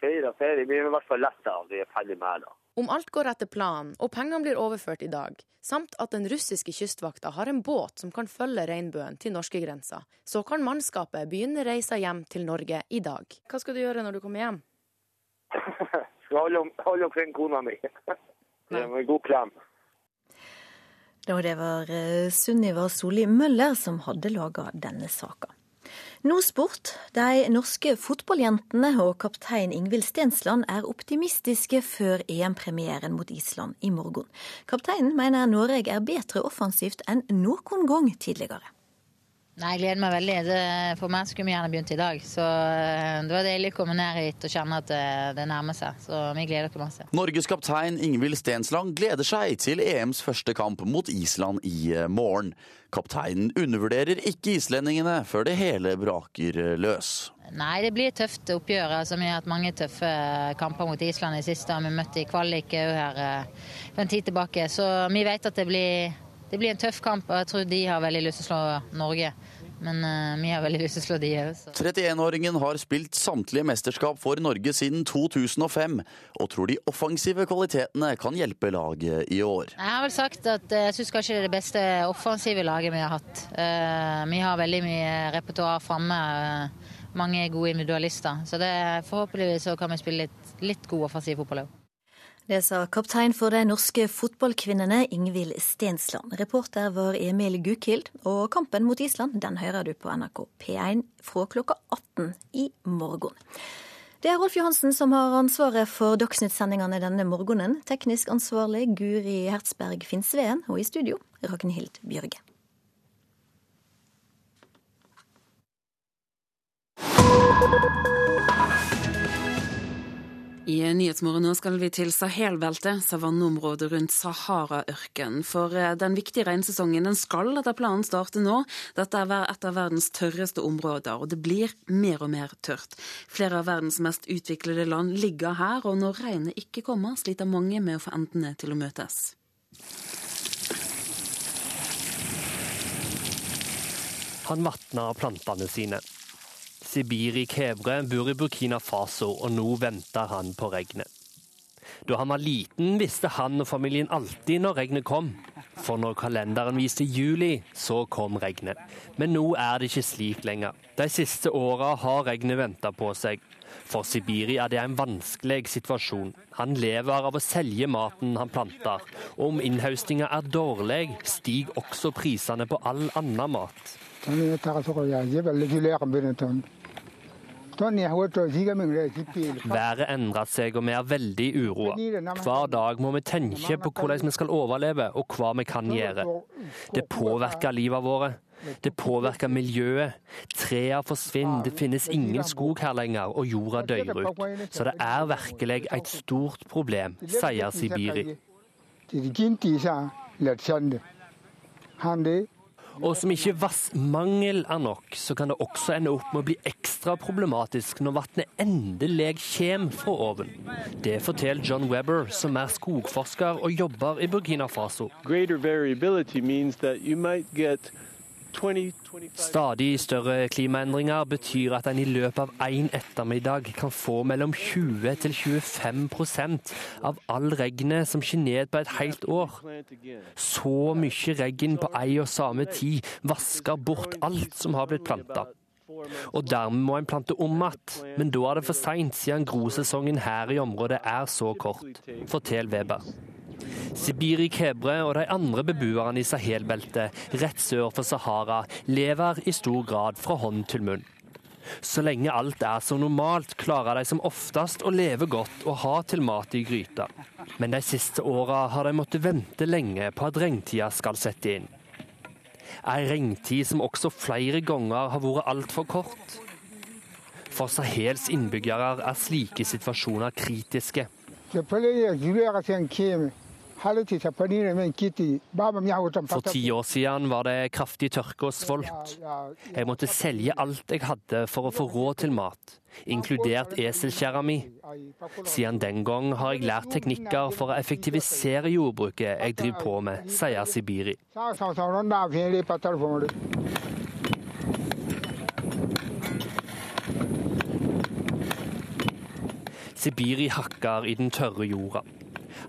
feira ferie. Vi er i hvert fall letta av det vi er ferdig med da. Om alt går etter planen og pengene blir overført i dag, samt at den russiske kystvakta har en båt som kan følge regnbuen til norskegrensa, så kan mannskapet begynne reisa hjem til Norge i dag. Hva skal du gjøre når du kommer hjem? Skal holde, holde omkring kona mi. Med god klem. Da det var eh, Sunniva Solli Møller som hadde laga denne saka. Nå sport. De norske fotballjentene og kaptein Ingvild Stensland er optimistiske før EM-premieren mot Island i morgen. Kapteinen mener Norge er bedre offensivt enn noen gang tidligere. Nei, Jeg gleder meg veldig. Det, for meg skulle vi gjerne begynt i dag. Så eh, Det var deilig å komme ned hit og kjenne at det, det nærmer seg. Så vi gleder oss masse. Norges kaptein Ingvild Stensland gleder seg til EMs første kamp mot Island i eh, morgen. Kapteinen undervurderer ikke islendingene før det hele braker eh, løs. Nei, det blir tøft oppgjør. Altså, vi har hatt mange tøffe kamper mot Island i siste. Vi møtte i kvalik her for en tid tilbake. Så vi vet at det blir det blir en tøff kamp, og jeg tror de har veldig lyst til å slå Norge. Men uh, vi har veldig lyst til å slå de òg. 31-åringen har spilt samtlige mesterskap for Norge siden 2005, og tror de offensive kvalitetene kan hjelpe laget i år. Jeg har vel sagt at eh, jeg syns kanskje det er det beste offensive laget vi har hatt. Uh, vi har veldig mye repertoar framme. Uh, mange gode individualister. Så det, forhåpentligvis så kan vi spille litt, litt god offensiv fotball òg. Det sa kaptein for de norske fotballkvinnene Ingvild Stensland. Reporter var Emil Gukild, og kampen mot Island den hører du på NRK P1 fra klokka 18 i morgen. Det er Rolf Johansen som har ansvaret for Dagsnytt-sendingene denne morgenen. Teknisk ansvarlig Guri Hertzberg Finnsveen, og i studio Ragnhild Bjørge. I Nyhetsmorgen nå skal vi til Sahelbeltet, savanneområdet rundt Sahara-ørkenen. For eh, den viktige regnsesongen den skal etter planen starte nå. Dette er et av verdens tørreste områder, og det blir mer og mer tørt. Flere av verdens mest utviklede land ligger her, og når regnet ikke kommer, sliter mange med å få endene til å møtes. Han vatna plantene sine. Sibiri Kevre bor i Burkina Faso, og nå venter han på regnet. Da han var liten, visste han og familien alltid når regnet kom. For når kalenderen viste juli, så kom regnet. Men nå er det ikke slik lenger. De siste åra har regnet venta på seg. For Sibiri er det en vanskelig situasjon. Han lever av å selge maten han planter. Og om innhøstinga er dårlig, stiger også prisene på all annen mat. Været endrer seg, og vi er veldig uroa. Hver dag må vi tenke på hvordan vi skal overleve, og hva vi kan gjøre. Det påvirker livet våre. Det påvirker miljøet. Trær forsvinner, det finnes ingen skog her lenger, og jorda dør ut. Så det er virkelig et stort problem, sier Sibiri. Og som ikke vassmangel er nok, så kan det også ende opp med å bli ekstra problematisk når vannet endelig kommer fra oven. Det forteller John Webber, som er skogforsker og jobber i Burkina Faso. Stadig større klimaendringer betyr at en i løpet av én ettermiddag kan få mellom 20 til 25% av all regnet som skjer ned på et helt år. Så mye regn på ei og samme tid vasker bort alt som har blitt planta. Og dermed må en plante om igjen, men da er det for seint, siden grosesongen her i området er så kort, forteller Weber. Sibiri Kebre og de andre beboerne i Sahel-beltet rett sør for Sahara lever i stor grad fra hånd til munn. Så lenge alt er som normalt, klarer de som oftest å leve godt og ha til mat i gryta. Men de siste åra har de måttet vente lenge på at regntida skal sette inn. Ei regntid som også flere ganger har vært altfor kort. For Sahels innbyggere er slike situasjoner kritiske. For ti år siden var det kraftig tørke og svolt. Jeg måtte selge alt jeg hadde for å få råd til mat, inkludert eselkjerra mi. Siden den gang har jeg lært teknikker for å effektivisere jordbruket jeg driver på med, sier Sibiri. Sibiri hakker i den tørre jorda.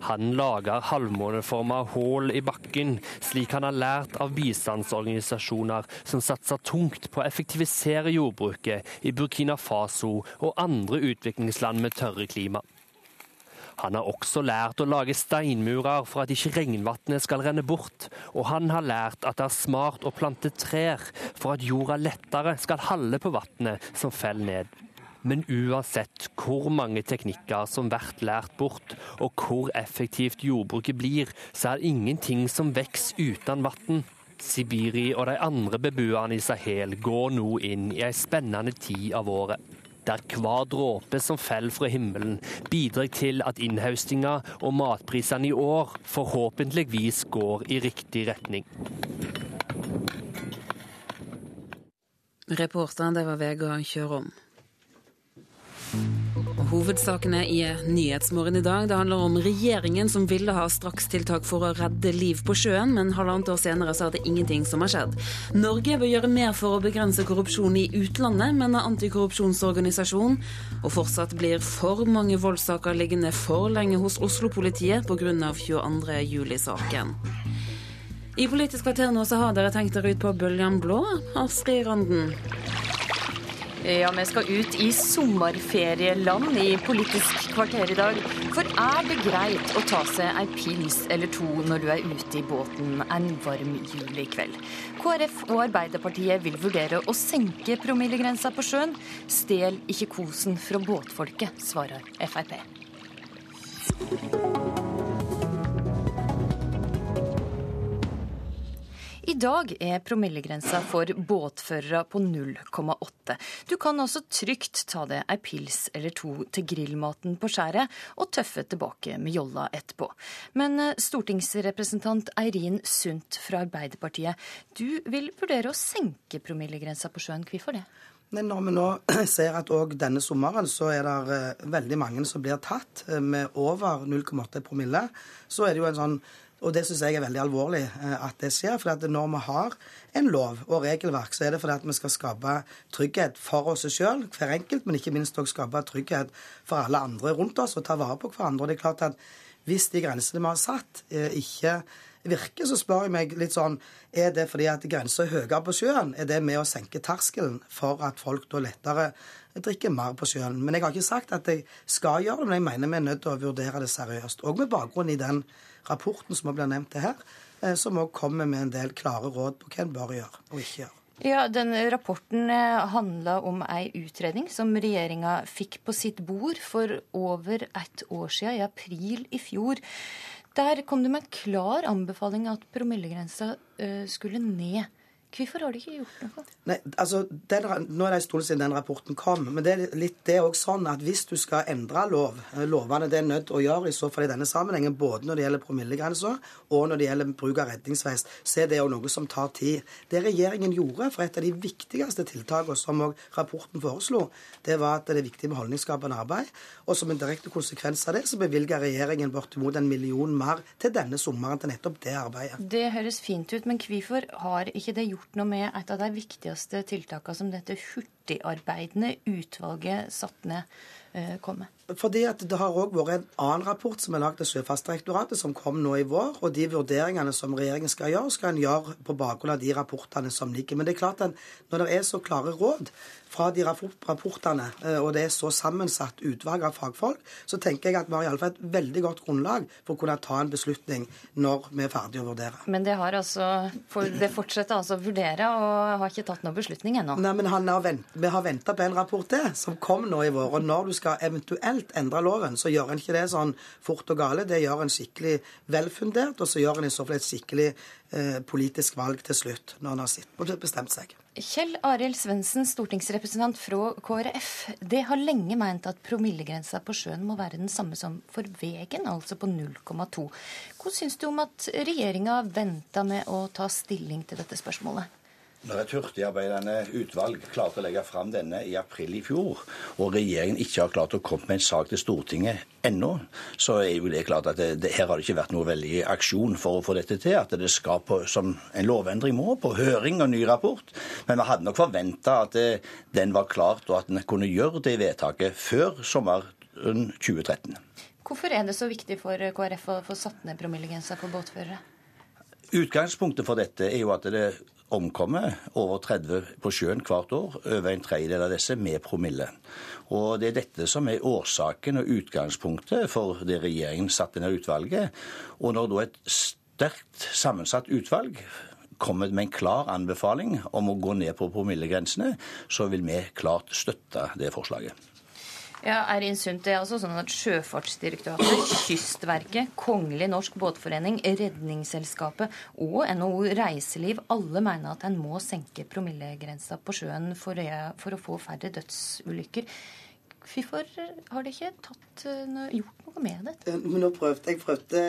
Han lager halvmåneforma hull i bakken, slik han har lært av bistandsorganisasjoner som satser tungt på å effektivisere jordbruket i Burkina Faso og andre utviklingsland med tørre klima. Han har også lært å lage steinmurer for at ikke regnvannet skal renne bort, og han har lært at det er smart å plante trær for at jorda lettere skal halde på vannet som faller ned. Men uansett hvor mange teknikker som blir lært bort, og hvor effektivt jordbruket blir, så er det ingenting som vokser uten vann. Sibiri og de andre beboerne i Sahel går nå inn i ei spennende tid av året. Der hver dråpe som faller fra himmelen, bidrar til at innhaustinga og matprisene i år forhåpentligvis går i riktig retning. Reporteren det var Vegard Kjørom. Hovedsakene i Nyhetsmorgen i dag. Det handler om regjeringen som ville ha strakstiltak for å redde liv på sjøen, men halvannet år senere så er det ingenting som har skjedd. Norge bør gjøre mer for å begrense korrupsjon i utlandet, mener antikorrupsjonsorganisasjonen. Og fortsatt blir for mange voldssaker liggende for lenge hos Oslo-politiet pga. 22. juli-saken. I Politisk kvarter nå så har dere tenkt dere ut på bølgen blå, Astrid Randen. Ja, vi skal ut i sommerferieland i Politisk kvarter i dag. For er det greit å ta seg ei pils eller to når du er ute i båten en varm julikveld? KrF og Arbeiderpartiet vil vurdere å senke promillegrensa på sjøen. Stel ikke kosen fra båtfolket, svarer Frp. I dag er promillegrensa for båtførere på 0,8. Du kan altså trygt ta deg ei pils eller to til grillmaten på skjæret, og tøffe tilbake med jolla etterpå. Men eh, stortingsrepresentant Eirin Sundt fra Arbeiderpartiet, du vil vurdere å senke promillegrensa på sjøen. Hvorfor det? Når vi nå ser at òg denne sommeren så er det eh, veldig mange som blir tatt eh, med over 0,8 promille, så er det jo en sånn og det syns jeg er veldig alvorlig eh, at det skjer. For når vi har en lov og regelverk, så er det fordi at vi skal skape trygghet for oss sjøl, hver enkelt, men ikke minst også skape trygghet for alle andre rundt oss og ta vare på hverandre. Og det er klart at hvis de grensene vi har satt, eh, ikke virker, så spør jeg meg litt sånn Er det fordi at grensa er høyere på sjøen? Er det med å senke terskelen for at folk da lettere drikker mer på sjøen? Men jeg har ikke sagt at jeg skal gjøre det, men jeg mener vi er nødt til å vurdere det seriøst. Og med bakgrunn i den rapporten som blir nevnt her, eh, som òg kommer med en del klare råd på hva en bør gjøre og ikke gjøre. Ja, den Rapporten eh, handla om ei utredning som regjeringa fikk på sitt bord for over ett år siden, i april i fjor. Der kom det med en klar anbefaling at promillegrensa eh, skulle ned. Hvorfor har de ikke gjort noe? Nei, altså, den, Nå er det en stund siden den rapporten kom. Men det er litt det òg sånn at hvis du skal endre lov, eh, lovene det er nødt til å gjøre i så fall i denne sammenhengen, både når det gjelder promillegrensa og når det gjelder bruk av redningsvest, så er det òg noe som tar tid. Det regjeringen gjorde, for et av de viktigste tiltakene som òg rapporten foreslo, det var at det er viktig med holdningsskapende arbeid. Og som en direkte konsekvens av det, så bevilger regjeringen bortimot en million mer til denne sommeren til nettopp det arbeidet. Det høres fint ut, men hvorfor har ikke det gjort noe med et av de viktigste tiltakene som dette hurtigarbeidende utvalget satt ned, eh, kom med? Fordi at Det har òg vært en annen rapport som er laget av Sjøfartsdirektoratet, som kom nå i vår. og De vurderingene som regjeringen skal gjøre, skal en gjøre på bakgrunn av de rapportene som ligger. Men det er klart at når det er så klare råd fra de rapportene, eh, og det er så sammensatt utvalg av fagfolk, så tenker jeg at vi har iallfall et veldig godt grunnlag for å kunne ta en beslutning når vi er ferdige å vurdere. Men det har altså, for det fortsetter altså å vurdere, og har ikke tatt noen beslutning ennå? Nei, men har vent, vi har venta på en rapport til, som kom nå i vår. og når du skal eventuelt endre loven, så gjør en ikke det sånn fort og gale. Det gjør en skikkelig velfundert, og så gjør en i så fall et skikkelig eh, politisk valg til slutt, når en har bestemt seg. Kjell Arild Svendsen, stortingsrepresentant fra KrF. Det har lenge meint at promillegrensa på sjøen må være den samme som for vegen, altså på 0,2. Hva syns du om at regjeringa venta med å ta stilling til dette spørsmålet? Når et hurtigarbeidende utvalg klarte å legge fram denne i april i fjor, og regjeringen ikke har klart å komme med en sak til Stortinget ennå, så er jo det klart at det, det, her har det ikke vært noe veldig aksjon for å få dette til. At det skal på, som en lovendring må, på høring og ny rapport. Men vi hadde nok forventa at det, den var klart, og at en kunne gjøre det vedtaket før sommeren 2013. Hvorfor er det så viktig for KrF å få satt ned promillegrensa for båtførere? Utgangspunktet for dette er jo at det omkommer over 30 på sjøen hvert år, over en tredjedel av disse med promille. Og Det er dette som er årsaken og utgangspunktet for det regjeringen satte ned utvalget. Og når da et sterkt sammensatt utvalg kommer med en klar anbefaling om å gå ned på promillegrensene, så vil vi klart støtte det forslaget. Ja, er innsynt det er altså sånn at Sjøfartsdirektoratet, Kystverket, Kongelig norsk båtforening, Redningsselskapet og NHO Reiseliv alle mener at en må senke promillegrensa på sjøen for, for å få færre dødsulykker. Hvorfor har de ikke tatt, eh, gjort noe med det? Eh, nå prøvde, Jeg prøvde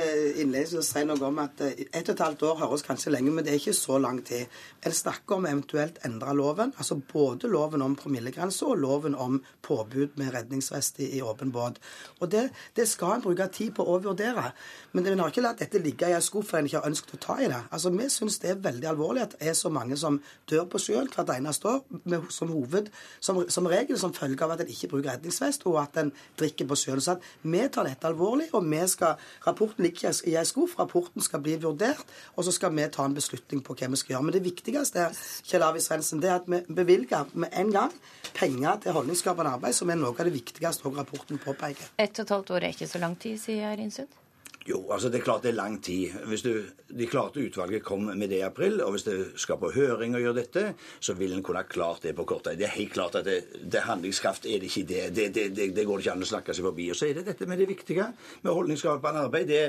innledningsvis å si noe om at et ett og et halvt år høres kanskje lenge, men det er ikke så lang tid. En snakker om eventuelt endre loven, altså både loven om promillegrense og loven om påbud med redningsvest i åpen båt. Og det, det, skal en bruke tid på å vurdere. Men en har ikke latt dette ligge i en skuff for en ikke har ønsket å ta i det. Altså, Vi syns det er veldig alvorlig at det er så mange som dør på sjøen hvert eneste år, med, som hoved, som, som regel som følge av at en ikke bruker redningsvest redningsvest, og at en drikker på sjøen. Så vi tar dette alvorlig, og vi skal, rapporten ligger i en skuff, rapporten skal bli vurdert, og så skal vi ta en beslutning på hva vi skal gjøre. Men det viktigste Kjell Arvid Svendsen, det er at vi bevilger med en gang penger til holdningsskapende arbeid, som er noe av det viktigste rapporten påpeker. Ett og et halvt år er ikke så lang tid, sier Rinsund? Jo, altså det er klart det er lang tid. Hvis du, de klarte utvalget kom med det i april, og hvis det skal på høring og gjøre dette, så vil en kunne ha klart det på kort tid. Det er helt klart at det, det handlingskraft er det ikke det. Det, det. det, går ikke an å snakke seg forbi. Og så er det dette med det viktige med holdningsskapende arbeid. Det,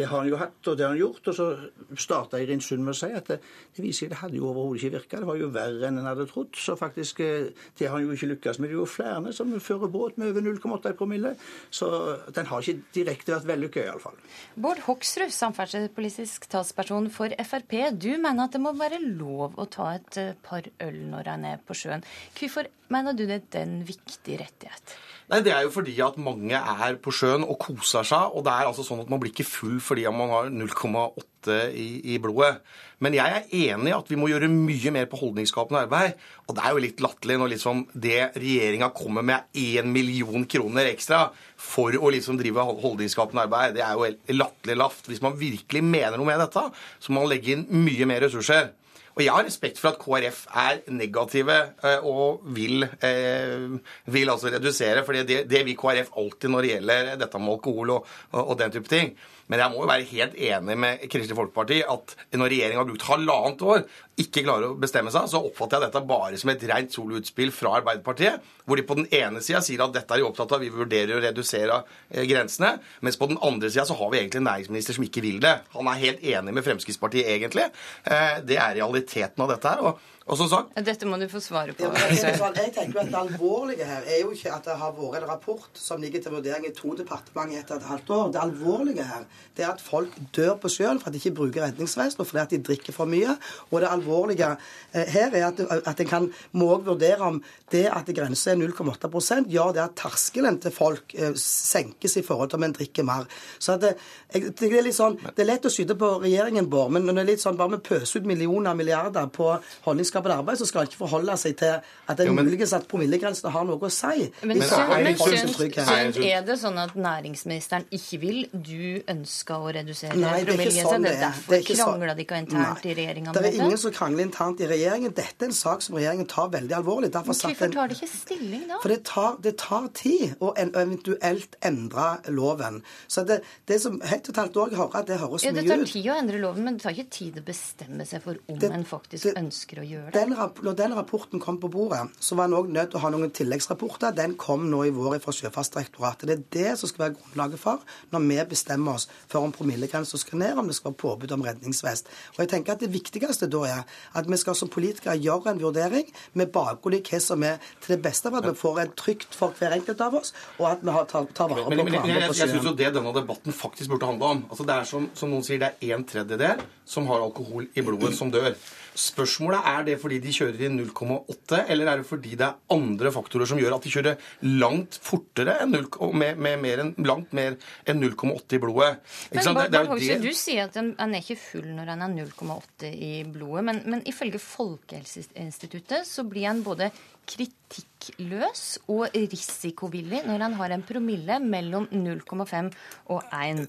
det har han jo hatt, og det har han gjort. Og så starta Eirin Sund med å si at det, det viser seg det hadde jo overhodet ikke virka. Det var jo verre enn en hadde trodd. Så faktisk, eh, det har en jo ikke lykkes med. Det er jo flere som fører båt med over 0,8 promille. Så den har ikke direkte vært vellykka, iallfall. Bård Hoksrud, samferdselspolitisk talsperson for Frp. Du mener at det må være lov å ta et eh, par øl når en er på sjøen. Hvorfor mener du det er en viktig rettighet? Nei, Det er jo fordi at mange er på sjøen og koser seg. Og det er altså sånn at man blir ikke full fordi man har 0,8 i, i, blodet. Men jeg er enig i at vi må gjøre mye mer på holdningsskapende arbeid. Og det er jo litt latterlig når liksom det regjeringa kommer med, er 1 million kroner ekstra for å liksom drive holdningsskapende arbeid. Det er jo latterlig lavt. Hvis man virkelig mener noe med dette, så må man legge inn mye mer ressurser. Og jeg har respekt for at KrF er negative eh, og vil, eh, vil altså redusere. For det, det vil KrF alltid når det gjelder dette med alkohol og, og, den type ting. Men jeg må jo være helt enig med Kristelig Folkeparti at når regjeringa har brukt halvannet år ikke klarer å bestemme seg, så oppfatter jeg dette bare som et rent soloutspill fra Arbeiderpartiet, hvor de på den ene sida sier at dette er de opptatt av, vi vurderer å redusere eh, grensene, mens på den andre sida så har vi egentlig en næringsminister som ikke vil det. Han er helt enig med Fremskrittspartiet, egentlig. Eh, det er realiteten av dette her. og og som sagt Dette må du få svare på. Ja, jeg, jeg tenker at Det alvorlige her er jo ikke at det har vært en rapport som ligger til vurdering i to departementer etter et halvt år. Det alvorlige her det er at folk dør på sjøen for at de ikke bruker redningsvest, og fordi at de drikker for mye. Og det alvorlige eh, her er at, at en kan må vurdere om det at grensa er 0,8% gjør det at terskelen til folk eh, senkes i forhold til om en drikker mer. Så det, jeg, det, er litt sånn, det er lett å skyte på regjeringen, Bård, men når det er litt sånn, bare vi pøser ut millioner milliarder på holdningsskapende arbeid, så skal en ikke forholde seg til at det er muligens at promillegrensene har noe å si. Men, men, skjønt, er det sånn at næringsministeren ikke vil? Du ønsker å redusere promillegrensen? Sånn det er derfor krangler de ikke internt Nei. i regjeringa Det er ingen som krangler internt i regjeringen. Dette er en sak som regjeringen tar veldig alvorlig. Derfor Hvorfor tar de ikke stilling da? For det tar, det tar tid å eventuelt endre loven. Så det, det som helt og halvt år hører, det høres mye ut. Ja, Det tar tid å endre loven, men det tar ikke tid å bestemme seg for om det, en faktisk ønsker å gjøre den, når den rapporten kom på bordet, så var en òg nødt til å ha noen tilleggsrapporter. Den kom nå i vår fra Sjøfartsdirektoratet. Det er det som skal være grunnlaget for når vi bestemmer oss for om promillegrensa skal ned, om det skal være påbud om redningsvest. Og jeg tenker at Det viktigste da er at vi skal som politikere gjøre en vurdering med bakgrunn i hva som er til det beste for at vi får en trygt for hver enkelt av oss, og at vi tar, tar vare på men, men, men, hverandre jeg, jeg, synes jo det denne debatten faktisk burde handle om. Altså det er som, som noen sier, det er en tredjedel som har alkohol i blodet, som dør. Spørsmålet er det fordi de kjører i 0,8, eller er det fordi det er andre faktorer som gjør at de kjører langt fortere enn 0, med, med mer enn, langt mer enn 0,8 i blodet? Ikke Men? Bård Det- det er jo Hoksrud, det- du sier at han er ikke full når han er 0,8 i blodet. Men, men ifølge Folkehelseinstituttet så blir han både kritikkløs og risikovillig når han har en promille mellom 0,5 og 1.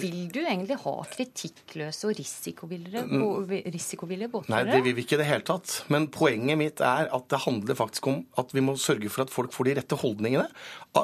Vil du egentlig ha kritikkløse og risikovillige, båtførere? Nei, det vil vi ikke i det hele tatt. Men poenget mitt er at det handler faktisk om at vi må sørge for at folk får de rette holdningene.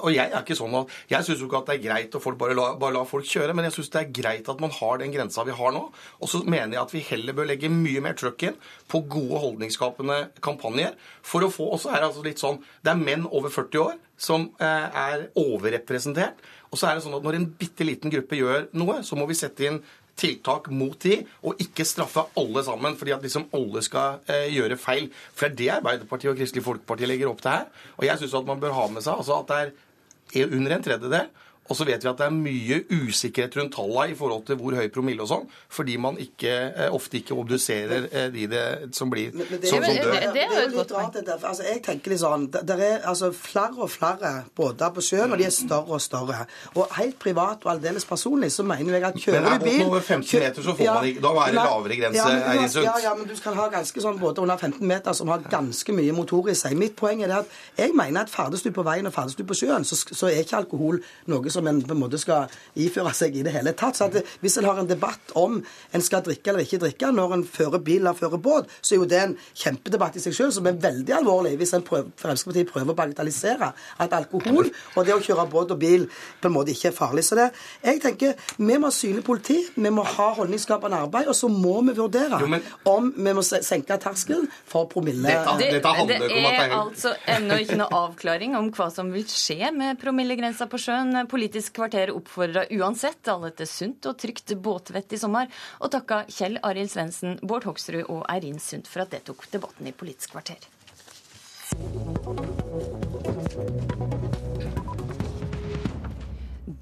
Og jeg er ikke sånn at, jeg syns jo ikke at det er greit å folk bare la, bare la folk kjøre, men jeg syns det er greit at man har den grensa vi har nå. Og så mener jeg at vi heller bør legge mye mer trøkk inn på gode holdningsskapende kampanjer. For å få, Og så er det altså litt sånn Det er menn over 40 år som eh, er overrepresentert. Og så er det sånn at når en bitte liten gruppe gjør noe, så må vi sette inn tiltak mot de, og ikke straffe alle sammen fordi at liksom alle skal eh, gjøre feil. For det er det Arbeiderpartiet og Kristelig Folkeparti legger opp til her. Og jeg syns at man bør ha med seg altså at det er under en tredjedel. Og så vet vi at det er mye usikkerhet rundt tallene i forhold til hvor høy promille og sånn, fordi man ikke, eh, ofte ikke obduserer eh, de det, som blir Men det, som, dør. det, det er jo litt rart, dette. Altså, jeg tenker litt sånn, det, det er altså flere og flere båter på sjøen, og de er større og større. Og helt privat og aldeles personlig så mener jeg at kjører Men er du bil Men over 15 meter, så får man ikke- da er det lavere grense, ja, men du Eirin Sundt. Ja, ja, men du skal ha ganske sånn båter under 15 meter som har ganske mye motor i seg. Mitt poeng er det at jeg mener at ferdes du på veien og ferdes du på sjøen, så, så er ikke alkohol noe som en på en måte skal iføre seg i det hele tatt. Så at det, hvis en har en debatt om en skal drikke eller ikke drikke når en fører bil eller fører båt, så er jo det en kjempedebatt i seg selv som er veldig alvorlig hvis en prøver, Fremskrittspartiet prøver å bagatellisere at alkohol og det å kjøre båt og bil på en måte ikke er farlig. Så det, jeg tenker vi må ha synlig politi, vi må ha holdningsskapende arbeid, og så må vi vurdere om vi må senke terskelen for promille. Det, det er altså ennå ikke noe avklaring om hva som vil skje med promillegrensa på sjøen. Politisk kvarter oppfordra uansett alle til sunt og trygt båtvett i sommer, og takka Kjell Arild Svendsen, Bård Hoksrud og Eirin Sundt for at det tok debatten i Politisk kvarter.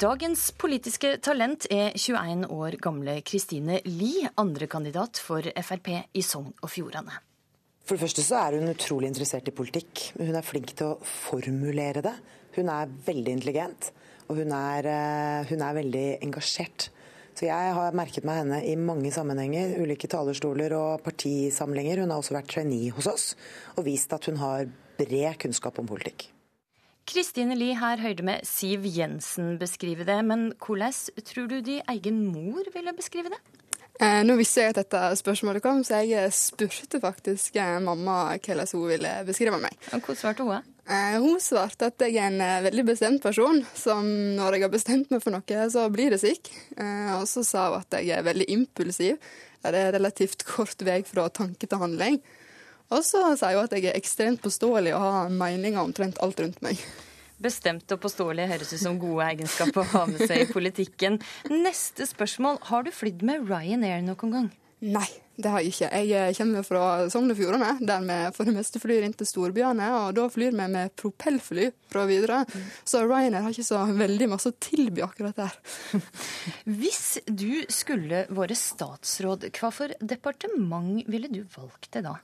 Dagens politiske talent er 21 år gamle Kristine Lie, andrekandidat for Frp i Sogn og Fjordane. For det første så er hun utrolig interessert i politikk. Hun er flink til å formulere det. Hun er veldig intelligent, og hun er, eh, hun er veldig engasjert. Så jeg har merket meg henne i mange sammenhenger, ulike talerstoler og partisamlinger. Hun har også vært trainee hos oss og vist at hun har bred kunnskap om politikk. Kristine Lie, her hørte vi Siv Jensen beskrive det, men hvordan tror du de egen mor ville beskrive det? Eh, nå visste jeg at dette spørsmålet kom, så jeg spurte faktisk eh, mamma hvordan hun ville beskrive meg. Og Hvordan svarte hun? Eh, hun svarte at jeg er en eh, veldig bestemt person, som når jeg har bestemt meg for noe, så blir det sikk. Eh, og så sa hun at jeg er veldig impulsiv. Det er relativt kort vei fra tanke til handling. Og så sier hun at jeg er ekstremt påståelig og har meninger omtrent alt rundt meg. Bestemt og påståelig høres ut som gode egenskaper å ha med seg i politikken. Neste spørsmål. Har du flydd med Ryanair noen gang? Nei, det har jeg ikke. Jeg eh, kommer fra Sogn og Fjordane, der vi for det meste flyr inn til storbyene. Og da flyr vi med propellfly fra Widerøe. Så Ryanair har ikke så veldig masse å tilby akkurat der. Hvis du skulle vært statsråd, hva for departement ville du valgt det da?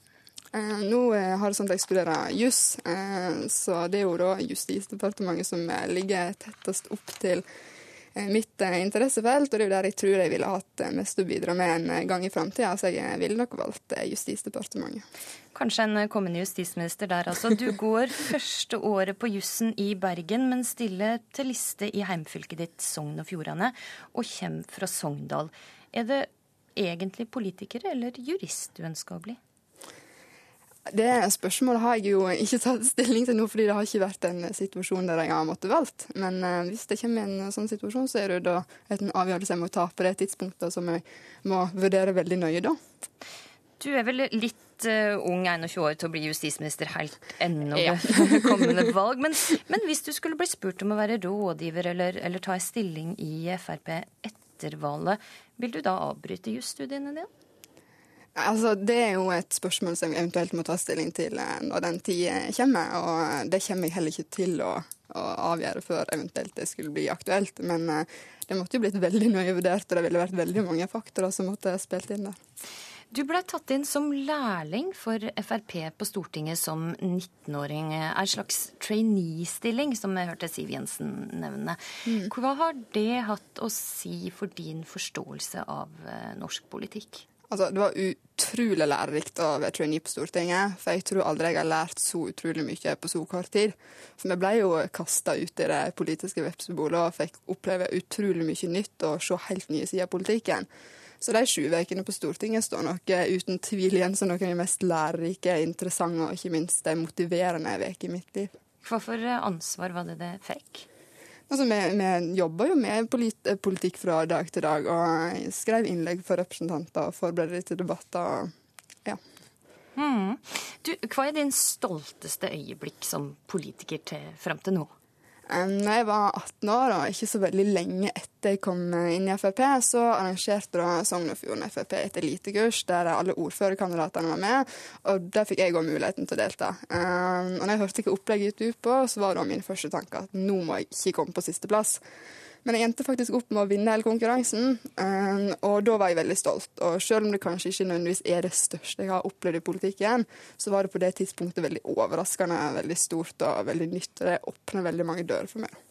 Eh, nå eh, har det sånn at jeg studerer juss, eh, så det er jo da Justisdepartementet som ligger tettest opp til mitt interessefelt, og det er jo der jeg tror jeg ville hatt mest å bidra med en gang i framtida, så jeg ville nok valgt Justisdepartementet. Kanskje en kommende justisminister der, altså. Du går første året på jussen i Bergen, men stiller til liste i heimfylket ditt, Sogn og Fjordane, og kommer fra Sogndal. Er det egentlig politiker eller jurist du ønsker å bli? Det spørsmålet har jeg jo ikke tatt stilling til nå, fordi det har ikke vært en situasjon der jeg har måttet valgt. Men eh, hvis det kommer en sånn situasjon, så er det da en avgjørelse jeg må ta på det tidspunktet som jeg må vurdere veldig nøye da. Du er vel litt litt uh, ung, 21 år, til å bli justisminister helt ennå ja. kommende valg. Men, men, hvis du skulle bli spurt om å være rådgiver eller, eller ta en stilling i Frp etter valget, vil du da avbryte jusstudiene dine? Altså, Det er jo et spørsmål som vi eventuelt må ta stilling til eh, når den tid kommer. Og det kommer jeg heller ikke til å, å avgjøre før eventuelt det skulle bli aktuelt. Men det måtte jo blitt veldig nøye vurdert, og det ville vært veldig mange faktorer som måtte spilt inn der. Du ble tatt inn som lærling for Frp på Stortinget som 19-åring. En slags trainee-stilling, som jeg hørte Siv Jensen nevne. Mm. Hva har det hatt å si for din forståelse av eh, norsk politikk? Altså, det var utrolig lærerikt å være trainee på Stortinget, for jeg tror aldri jeg har lært så utrolig mye på så kort tid. For vi ble jo kasta ut i det politiske vepsebolet og fikk oppleve utrolig mye nytt og se helt nye sider av politikken. Så de sju ukene på Stortinget står nok uten tvil igjen som noen av de mest lærerike, interessante og ikke minst motiverende ukene i mitt liv. Hva for ansvar var det det fikk? Altså, vi, vi jobber jo med polit politikk fra dag til dag, og skrev innlegg for representanter og forberedte til debatter. Ja. Mm. Du, hva er din stolteste øyeblikk som politiker til fram til nå? Når jeg var 18 år, og ikke så veldig lenge etter jeg kom inn i Frp, så arrangerte da Sogn og Fjorden Frp et elitekurs der alle ordførerkandidatene var med. Og der fikk jeg òg muligheten til å delta. Og når jeg hørte hva opplegget gikk ut på, så var det min første tanke at nå må jeg ikke komme på sisteplass. Men jeg endte faktisk opp med å vinne hele konkurransen, um, og da var jeg veldig stolt. Og selv om det kanskje ikke nødvendigvis er det største jeg har opplevd i politikken, så var det på det tidspunktet veldig overraskende, veldig stort og veldig nytt. Og det åpner veldig mange dører for meg.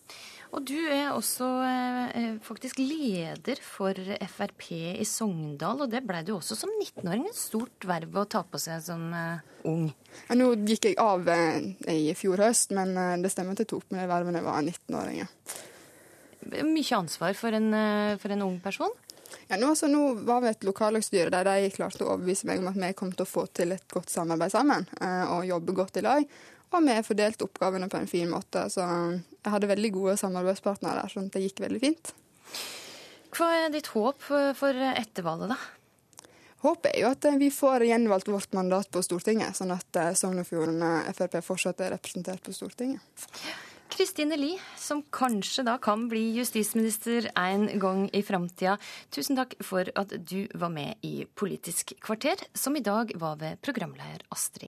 Og du er også eh, faktisk leder for Frp i Sogndal, og det ble du også som 19-åring. Et stort verv å ta på seg som eh, ung. Ja, nå gikk jeg av eh, i fjor høst, men eh, det stemmer at jeg tok med det vervet da jeg var 19-åring. Ja mye ansvar for en, eh, for en ung person? Ja, nå, altså, nå var vi et lokallagsstyre der de klarte å overbevise meg om at vi kom til å få til et godt samarbeid sammen eh, og jobbe godt i lag. Og vi fordelte oppgavene på en fin måte. Så jeg hadde veldig gode samarbeidspartnere der, sånn at det gikk veldig fint. Hva er ditt håp for ettervalget, da? Håpet er jo at vi får gjenvalgt vårt mandat på Stortinget, sånn at eh, Sogn og Fjordane Frp fortsatt er representert på Stortinget. Kristine Lie, som kanskje da kan bli justisminister en gang i framtida. Tusen takk for at du var med i Politisk kvarter, som i dag var ved programleder Astrid